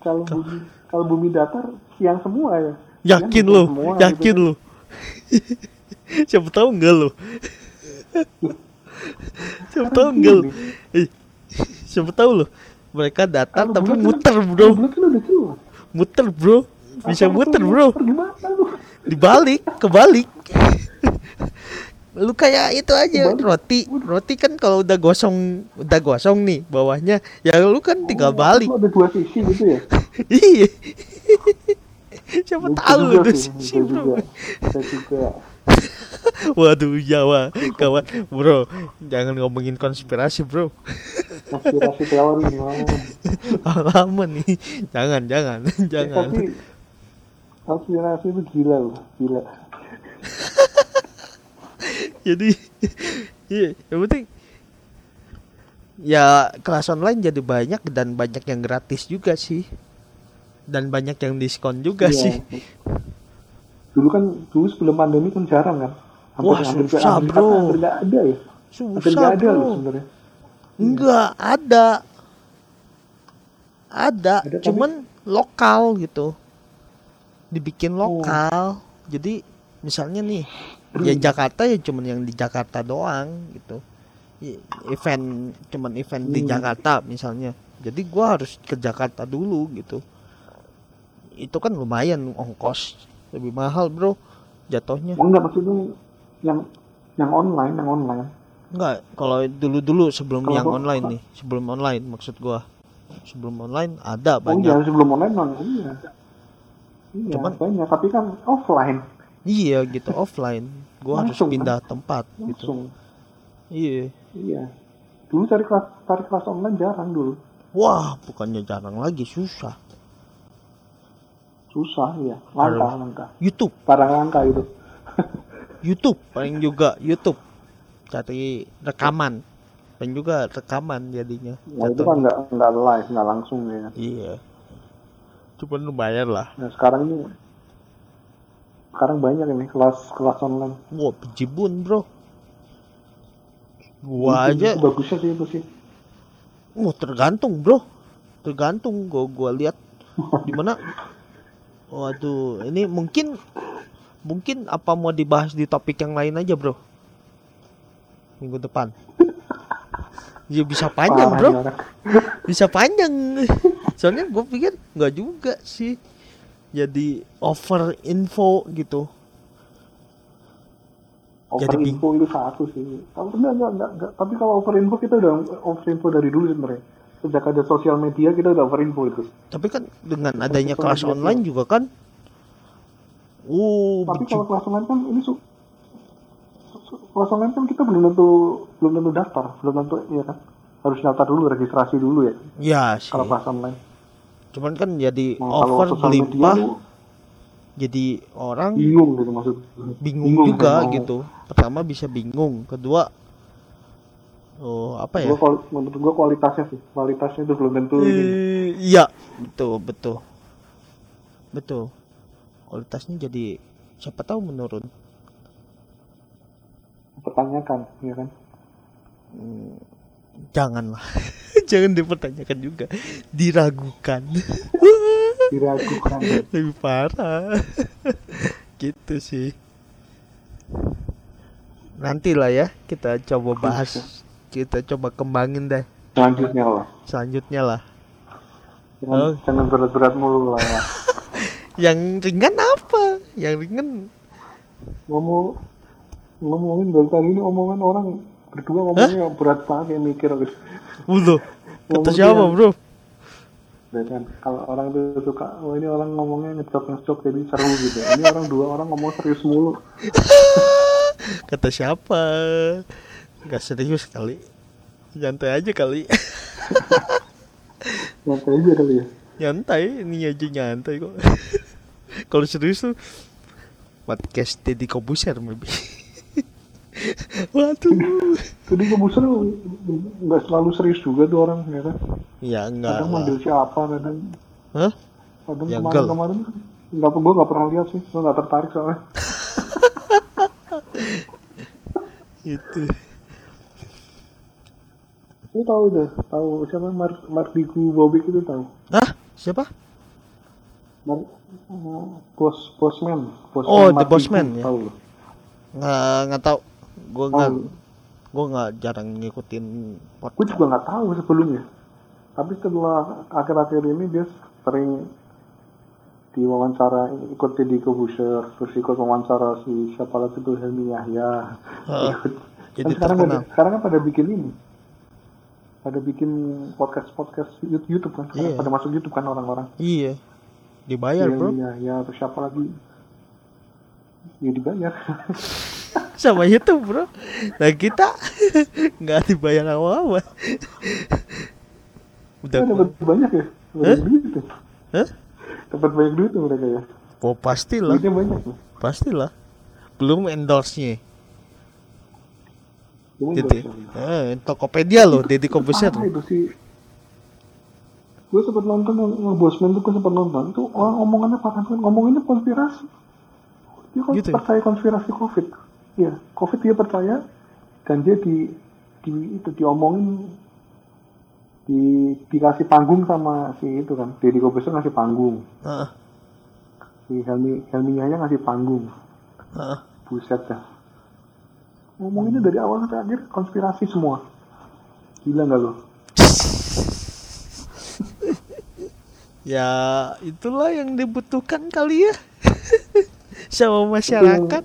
kalau bumi kalau bumi datar siang semua ya.
yakin
Siang semua
yakin
gitu.
lu. [LAUGHS] Siapa tahu enggak lu. Siapa tahu enggak
gini,
Eh, siapa tahu lu. Mereka datar
kalau
tapi
kan-
muter
kalau
bro.
kan
muter bro. Bisa muter bro. dibalik kebalik lu kayak itu aja
Kebalik.
roti roti kan kalau udah gosong udah gosong nih bawahnya ya lu kan tinggal
Oh,
balik
itu Ada dua sisi gitu ya. [LAUGHS]
iya [LAUGHS] siapa
Bisa
tahu
sih,
sisi bro
juga. Bisa juga. [LAUGHS]
waduh Jawa kawan bro jangan ngomongin konspirasi bro
Konspirasi teori
lama nih jangan jangan
Eh,
jangan
Tapi konspirasi itu gila loh, gila.
Jadi [LAUGHS] iya yang penting ya kelas online jadi banyak dan banyak yang gratis juga sih dan banyak yang diskon juga
Iya.
sih
Dulu kan dulu sebelum pandemi kan jarang kan.
Wah,
hampir,
susah,
hampir,
bro.
Hampir nggak ada ya. Hampir
susah
ada loh
bro
sebenarnya.
enggak ada ada,
Ada, tapi-
cuman lokal gitu dibikin
Oh.
lokal jadi misalnya nih ya Jakarta ya cuman yang di Jakarta doang gitu event cuman event di
Hmm.
Jakarta misalnya jadi gua harus ke Jakarta dulu gitu itu kan lumayan ongkos lebih mahal bro jatuhnya
Oh, enggak maksudnya yang yang online, yang online.
Enggak, kalau dulu-dulu sebelum
Kalau
yang
gua-
online nih, sebelum online maksud gua. Sebelum online ada
Oh
banyak.
iya, sebelum online non iya. Iya,
Cuman-
banyak, tapi kan offline
Iya gitu, offline. Gua harus
kan?
pindah tempat gitu.
langsung.
Iya.
Iya. Dulu cari kelas cari kelas online jarang dulu.
Wah, bukannya jarang lagi, susah.
Susah ya. Langka,
Harus.
langka.
YouTube,
Barang langka itu. [LAUGHS]
YouTube paling juga YouTube. Cari rekaman. Paling juga rekaman jadinya.
Nah, itu kan nggak nggak live, nggak langsung ya.
Iya. Cuman lu bayar lah.
Nah, sekarang ini sekarang banyak ini kelas kelas online.
Wah, pejibun, Bro. Gua aja
bagusnya sih itu sih.
Oh tergantung bro, tergantung gua gua lihat [LAUGHS] di mana. Waduh, ini mungkin mungkin apa mau dibahas di topik yang lain aja bro? Minggu depan. [LAUGHS] Ya bisa panjang
Parah
bro, bisa panjang. Soalnya gue pikir nggak juga sih. Jadi over info gitu.
Over
Jadi
info itu satu sih. Kalau enggak, enggak, enggak, enggak. Tapi kalau over info kita udah over info dari dulu sebenarnya. Sejak ada sosial media kita udah over info itu.
Tapi kan dengan adanya kelas
betul.
online juga kan. Uh,
Tapi kalau kelas online kan ini su, su- su- kelas online kan kita belum tentu belum tentu daftar, belum tentu ya kan. Harus daftar dulu, registrasi dulu ya.
ya sih.
Kalau kelas online.
Cuman kan jadi
Nah,
over melimpah jadi orang
bingung gitu maksud.
bingung, juga gitu. Pertama bisa bingung, kedua oh apa ya?
Gua, kual- menurut gua kualitasnya sih, kualitasnya itu belum tentu.
Eh, Iya, betul, betul. Betul. Kualitasnya jadi siapa tahu menurun.
Pertanyakan, ya kan.
Janganlah. [LAUGHS] Jangan dipertanyakan juga. Diragukan.
Diragukan. [LAUGHS]
Lebih parah. [LAUGHS] gitu sih. Nanti lah ya kita coba bahas. Kita coba kembangin deh
Selanjutnya lah.
selanjutnya lah.
Jangan,
Oh.
jangan berat-berat mulu lah ya.
Yang ringan apa? Yang ringan
Ngomong ngomongin dari tadi ini omongan orang berdua ngomongnya berat banget kayak mikir.
Udah. Kata siapa. Bro?
Dan kan kalau orang tuh suka, oh ini orang ngomongnya ngecok ngecok jadi seru gitu. Ini orang dua orang ngomong serius mulu. [LAUGHS]
Kata siapa? Gak serius kali. Nyantai aja kali. [LAUGHS]
Nyantai aja kali ya.
nyantai, ini aja nyantai kok. [LAUGHS] Kalau serius tuh podcast Deddy Kobuser maybe. Waduh.
Jadi kebuser nggak selalu serius juga tuh orang ya kan.
Ya enggak
Kadang manggil siapa kadang
Hah?
kadang
Ya,
kemarin
enggak.
kemarin nggak gue nggak pernah lihat sih gue nggak tertarik soalnya [LAUGHS]
Itu.
lu tahu deh tahu siapa Mar Mardigu Bobik itu tahu
Hah? Siapa?
Mar eh, bos bosman bosman
Oh, The
Mardigu,
Bossman, ya.
tahu?
Nggak nggak tahu. Gue nggak
Tahu.
gue nggak jarang ngikutin
gue
podcast.
juga nggak tahu sebelumnya tapi setelah akhir-akhir ini dia sering diwawancara ikut di Kobuser terus ikut wawancara si siapa lagi tuh Helmi Yahya
Heeh. [LAUGHS]
Ikut.
Jadi
Kan sekarang
terkenal.
ada, sekarang kan pada bikin ini pada bikin podcast podcast YouTube kan sekarang
Iya.
pada masuk YouTube kan orang-orang
Iya. Dibayar, Bro.
Iya, ya, terus siapa lagi? Ya dibayar. [LAUGHS]
Sama itu, Bro. Nah, kita [LAUGHS] nggak dibayar apa-apa. Udah
dapat banyak ya?
Hah?
Banyak duit tuh. Dapat banyak duit tuh mereka ya.
Oh, pastilah.
Duitnya banyak tuh.
Pastilah. Belum endorse-nya. Jadi, eh. Tokopedia loh, Deddy Kobuser.
Itu sih? Gue sempat nonton yang, Bosman tuh gue sempat nonton. Itu orang omongannya banget. Ngomonginnya konspirasi. Dia kan
Gitu ya?
percaya konspirasi COVID. Iya, COVID dia percaya dan dia di, di itu diomongin di dikasih panggung sama si itu kan Deddy Kobuser ngasih panggung
Heeh.
si Helmi Helmi Yahya ngasih panggung
heeh.
buset dah ngomonginnya dari awal sampai akhir konspirasi semua gila nggak lo [LAUGHS]
Ya, itulah yang dibutuhkan kali ya. [LAUGHS] Sama masyarakat.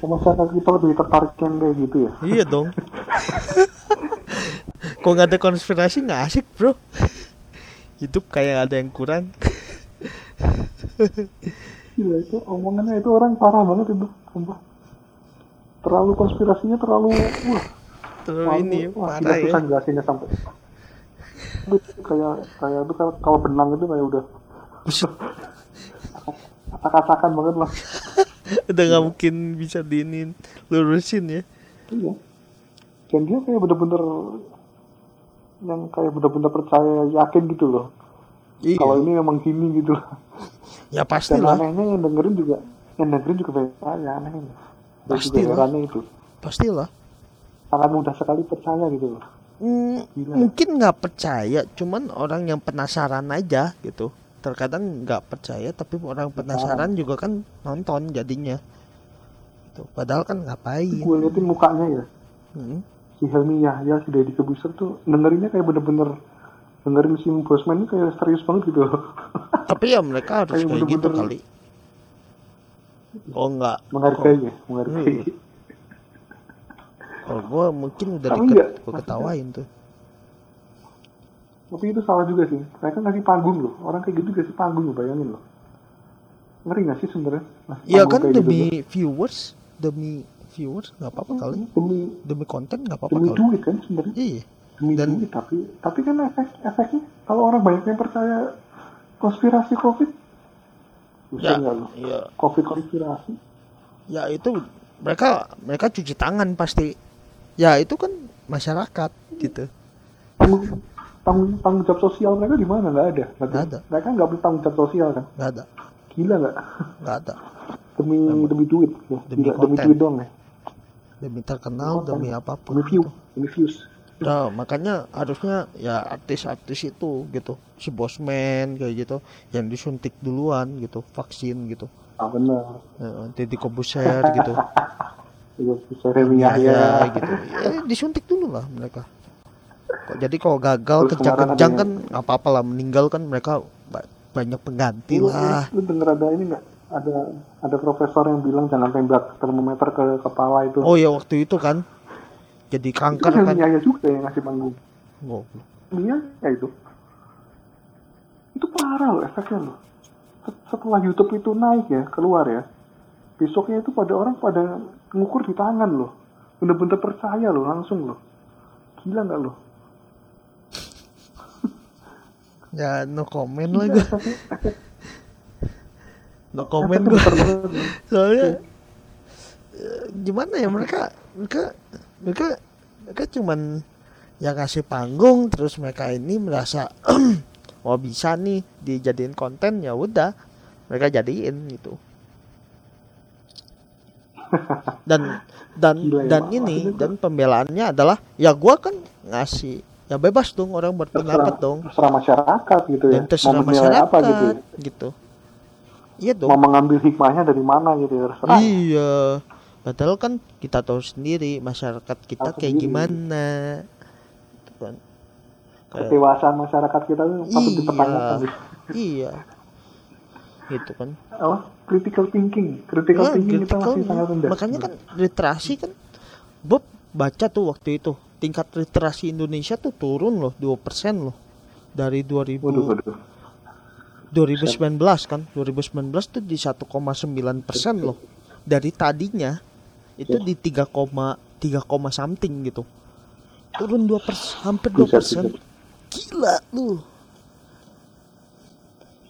Masyarakat kita lebih tertarik yang kayak gitu ya?
Iya dong. Kok nggak ada konspirasi? Nggak asik bro. Hidup kayak ada yang kurang.
gila itu omongannya itu orang parah banget itu sumpah. Terlalu konspirasinya terlalu wah.
Terus
Wah,
ini
wah,
parah ya.
susah jelasinnya sampai. Itu kayak kayak itu kalau- kalau benang itu kayak udah.
Buset,
acak-acakan banget lah
Udah nggak mungkin bisa diinin lurusin ya.
iya dan dia kayak bener-bener yang kayak bener-bener percaya yakin gitu loh
Iya.
kalau ini memang gini gitu loh
Ya
dan
pastilah,
anehnya yang dengerin juga yang dengerin juga banyak anehnya dan juga
Pastilah.
herannya itu
pastilah.
sangat mudah sekali percaya gitu loh Gila.
mungkin nggak percaya, cuman orang yang penasaran aja gitu. Terkadang nggak percaya, tapi orang penasaran juga kan nonton jadinya. Tuh, padahal kan ngapain?
gue liatin mukanya ya
Hmm.
si Helmi Yahya si Deddy Kebuser tuh dengerinnya kayak bener-bener dengerin si Bosman ini kayak serius banget gitu [LAUGHS]
Tapi ya mereka harus
Kayak
kayak gitu kali. Oh nggak,
menghargai ya menghargai
Iya. kalau gua mungkin udah diket,
enggak, maksudnya-
ketawain tuh.
Tapi itu salah juga sih mereka ngasih panggung loh orang kayak gitu kasih panggung loh bayangin loh ngeri gak sih sebenarnya Ngasih
Iya
panggung
kan
gitu
demi
tuh.
viewers, demi viewers nggak apa-apa kali.
demi
Demi konten nggak apa-apa
demi
kali.
duit kan sebenarnya
Iya.
demi
Dan-
duit tapi tapi kan efek efeknya kalau orang banyak yang percaya konspirasi covid
Ya,
Bisa nggak lo
iya.
covid konspirasi
Ya itu mereka mereka cuci tangan pasti. Ya itu kan masyarakat gitu.
Tanggung tanggung, jawab sosial mereka di mana nggak ada
Nggak ada.
mereka nggak punya tanggung jawab sosial kan
Nggak ada,
gila nggak
nggak ada.
demi demi duit ya
Demi
Gila, demi duit dong ya
Demi terkenal,
Konten.
demi apa pun.
demi view
gitu.
demi views
Nah, makanya harusnya ya artis-artis itu gitu, si Bosman kayak gitu, yang disuntik duluan gitu, vaksin gitu.
ah benar
Eh, Deddy Kobuser gitu. [LAUGHS]
Remi
ya,
Yahya
gitu. Ya, disuntik dulu lah mereka. Kok- Jadi kalau gagal
Terus kemarin
kan nggak apa-apa lah meninggal kan mereka ba- banyak pengganti
lu,
lah.
lu denger ada ini nggak ada ada profesor yang bilang jangan tembak termometer ke kepala itu
oh ya waktu itu kan jadi
itu
kanker
kan
kan
Yahya juga yang ngasih panggung
oh.
Iya, ya itu. Itu parah loh efeknya loh. Set- Setelah YouTube itu naik ya, keluar ya. Besoknya itu pada orang pada ngukur di tangan loh. Bener-bener percaya loh, langsung loh. Gila nggak loh?
Ya no comment lah gue
Efeknya-
no comment gue soalnya eh, gimana ya mereka mereka mereka mereka cuman yang kasih panggung terus mereka ini merasa [CLEARS THROAT] oh bisa nih dijadiin konten ya udah mereka jadiin gitu. Dan dan
ya,
dan ini dan pembelaannya adalah ya gua kan ngasih ya bebas dong orang berpendapat
Terserah,
dong
terserah masyarakat gitu ya.
dan terserah
Mau
masyarakat
apa gitu. ya.
gitu iya dong
Mau mengambil hikmahnya dari mana gitu ya. Terserah.
Iya. Padahal kan kita tahu sendiri masyarakat kita
Tahu
kayak
sendiri.
gimana. Gitu kan.
Kedewasaan masyarakat kita tuh patut
Iya.
dipertanyakan. gitu.
iya. Gitu kan.
Apa? Critical thinking. Critical
Ah,
thinking kita
critical
masih sangat rendah.
Makanya kan literasi kan Bob baca tuh waktu itu tingkat literasi Indonesia tuh turun loh 2% loh. Dari 2000
Waduh, waduh.
2019 kan 2019 tuh di 1,9 persen loh. Dari tadinya itu
Ya.
di 3, 3, something gitu. Turun 2 persen hampir 2
Buset,
persen. gila lu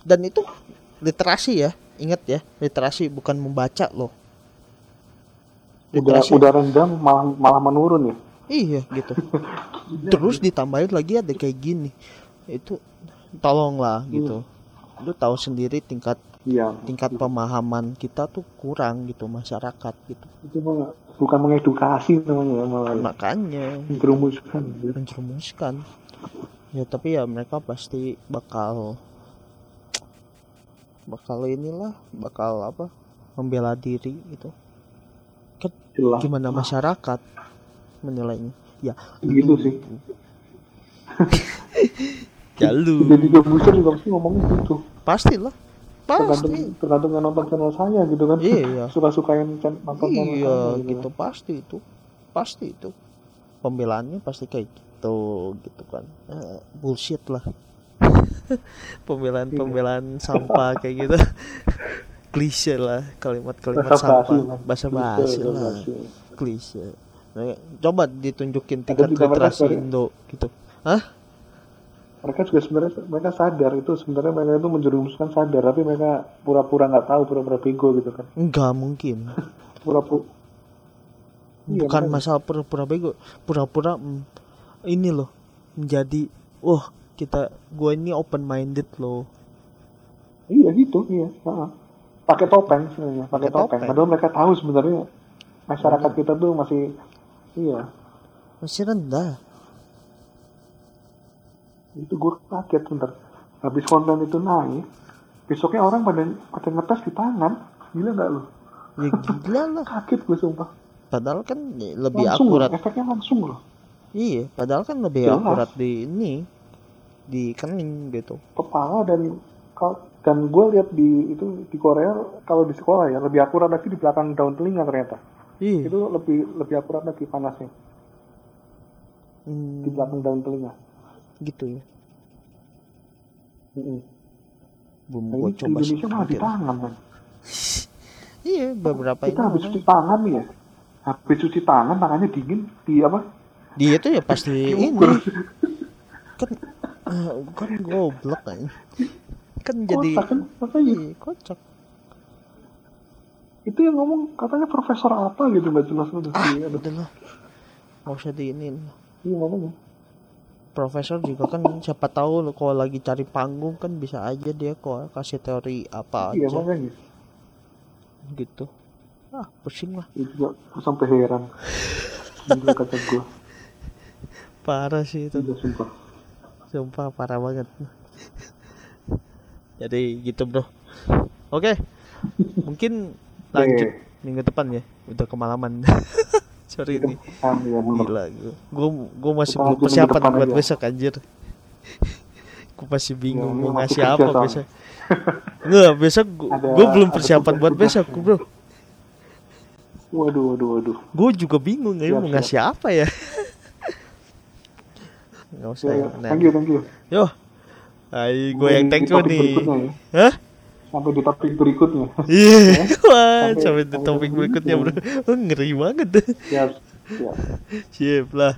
dan itu literasi ya ingat ya literasi bukan membaca loh.
Udah,
literasi.
udah rendah malah malah menurun ya.
Iya gitu. Terus ditambahin lagi ada kayak gini. Itu tolonglah gitu. Lu tahu sendiri tingkat
Iya.
tingkat pemahaman kita tuh kurang gitu masyarakat gitu.
Itu mah bukan mengedukasi namanya malah ya.
makanya.
Menjerumuskan. gitu.
menjerumuskan. Ya tapi ya mereka pasti bakal bakal inilah bakal apa membela diri gitu. Kan gimana masyarakat menilainya. Ya.
Gitu sih. [LAUGHS]
ya lu.
Jadi Corbuzier juga pasti ngomongnya gitu.
pasti lah.
Tergantung
pasti.
Tergantung yang nonton channel saya gitu kan.
Iya.
Suka-sukain chan- nonton channel
iya
saya
gitu pasti itu. Pasti itu. Pembelaannya pasti kayak gitu gitu kan. Eh, bullshit lah. [LAUGHS] Pembelaan pembelaan sampah kayak gitu. [LAUGHS] Klise lah kalimat-kalimat sampah. bahasa basi
basa
lah. Klise Nah, coba ditunjukin tingkat
mereka
literasi
sorry.
Indo gitu hah
Mereka juga sebenarnya mereka sadar itu sebenarnya mereka itu menjerumuskan sadar tapi mereka pura-pura nggak tahu pura-pura bego gitu kan.
enggak mungkin [LAUGHS]
Pura-pura Iya,
bukan
makanya.
masalah pura-pura bego pura-pura mm, ini loh menjadi wah kita gua ini open minded loh
Iya gitu, iya. Pakai topeng sebenarnya, pakai
Pakai
topeng.
topeng.
Padahal mereka tahu sebenarnya masyarakat kita tuh masih iya.
masih rendah
Itu gue kaget bentar. Habis konten itu naik, besoknya orang pada pada ngetes di tangan. Gila nggak lu?
ya gila lah [LAUGHS]
Kaget gue sumpah.
padahal kan lebih
langsung
akurat
loh, efeknya langsung loh.
iya padahal kan lebih
Jelas.
akurat di ini di kening gitu
Kepala dan kal- dan gue lihat di itu di Korea kalau di sekolah ya lebih akurat lagi di belakang daun telinga ternyata.
Iya.
Itu lebih lebih akurat lagi panasnya.
Hmm,
di belakang daun telinga.
gitu ya. Belum
Nah, ini
coba
Indonesia malah di tangan kan.
iya beberapa
Kita habis cuci tangan ya. Habis cuci tangan tangannya dingin. Di apa?
dia tuh ya pasti [LAUGHS] ini. kan eh, kan goblok kan kan jadi
Kocak kan? Makanya
iya kocak
itu yang ngomong katanya profesor apa gitu nggak jelas udah
ah
Iya,
udah lah. Nggak usah diinin.
Iya ngomongnya.
profesor juga kan siapa tahu lo kalau lagi cari panggung kan bisa aja dia kok kasih teori apa
Iya
aja.
makanya.
gitu. Ah pusing lah.
Itu juga sampai heran. Gila kata gue.
parah sih itu.
Gila sumpah.
sumpah parah banget. Jadi gitu bro. Oke. Mungkin lanjut minggu depan ya udah kemalaman [LAUGHS] sorry ini
Kan ya bener.
gila gue gue masih belum persiapan buat
aja.
besok anjir [LAUGHS] Gue masih bingung
Ya,
mau ngasih apa besok. [LAUGHS] Nggak, besok gue belum persiapan buat besok, bro.
Waduh, waduh, waduh.
Gue juga bingung ya
Siap,
mau
siap.
ngasih apa ya. Gak usah
Ya, ya. Thank you, thank you.
Yo, Ay, gue yang thank you nih.
ya.
Hah?
Sampai di topik berikutnya.
Iya, [LAUGHS] [LAUGHS] wah,
Sampai-
sampai di topik berikutnya bro. Oh, [LAUGHS] ngeri banget.
Siap, siap.
Siap lah.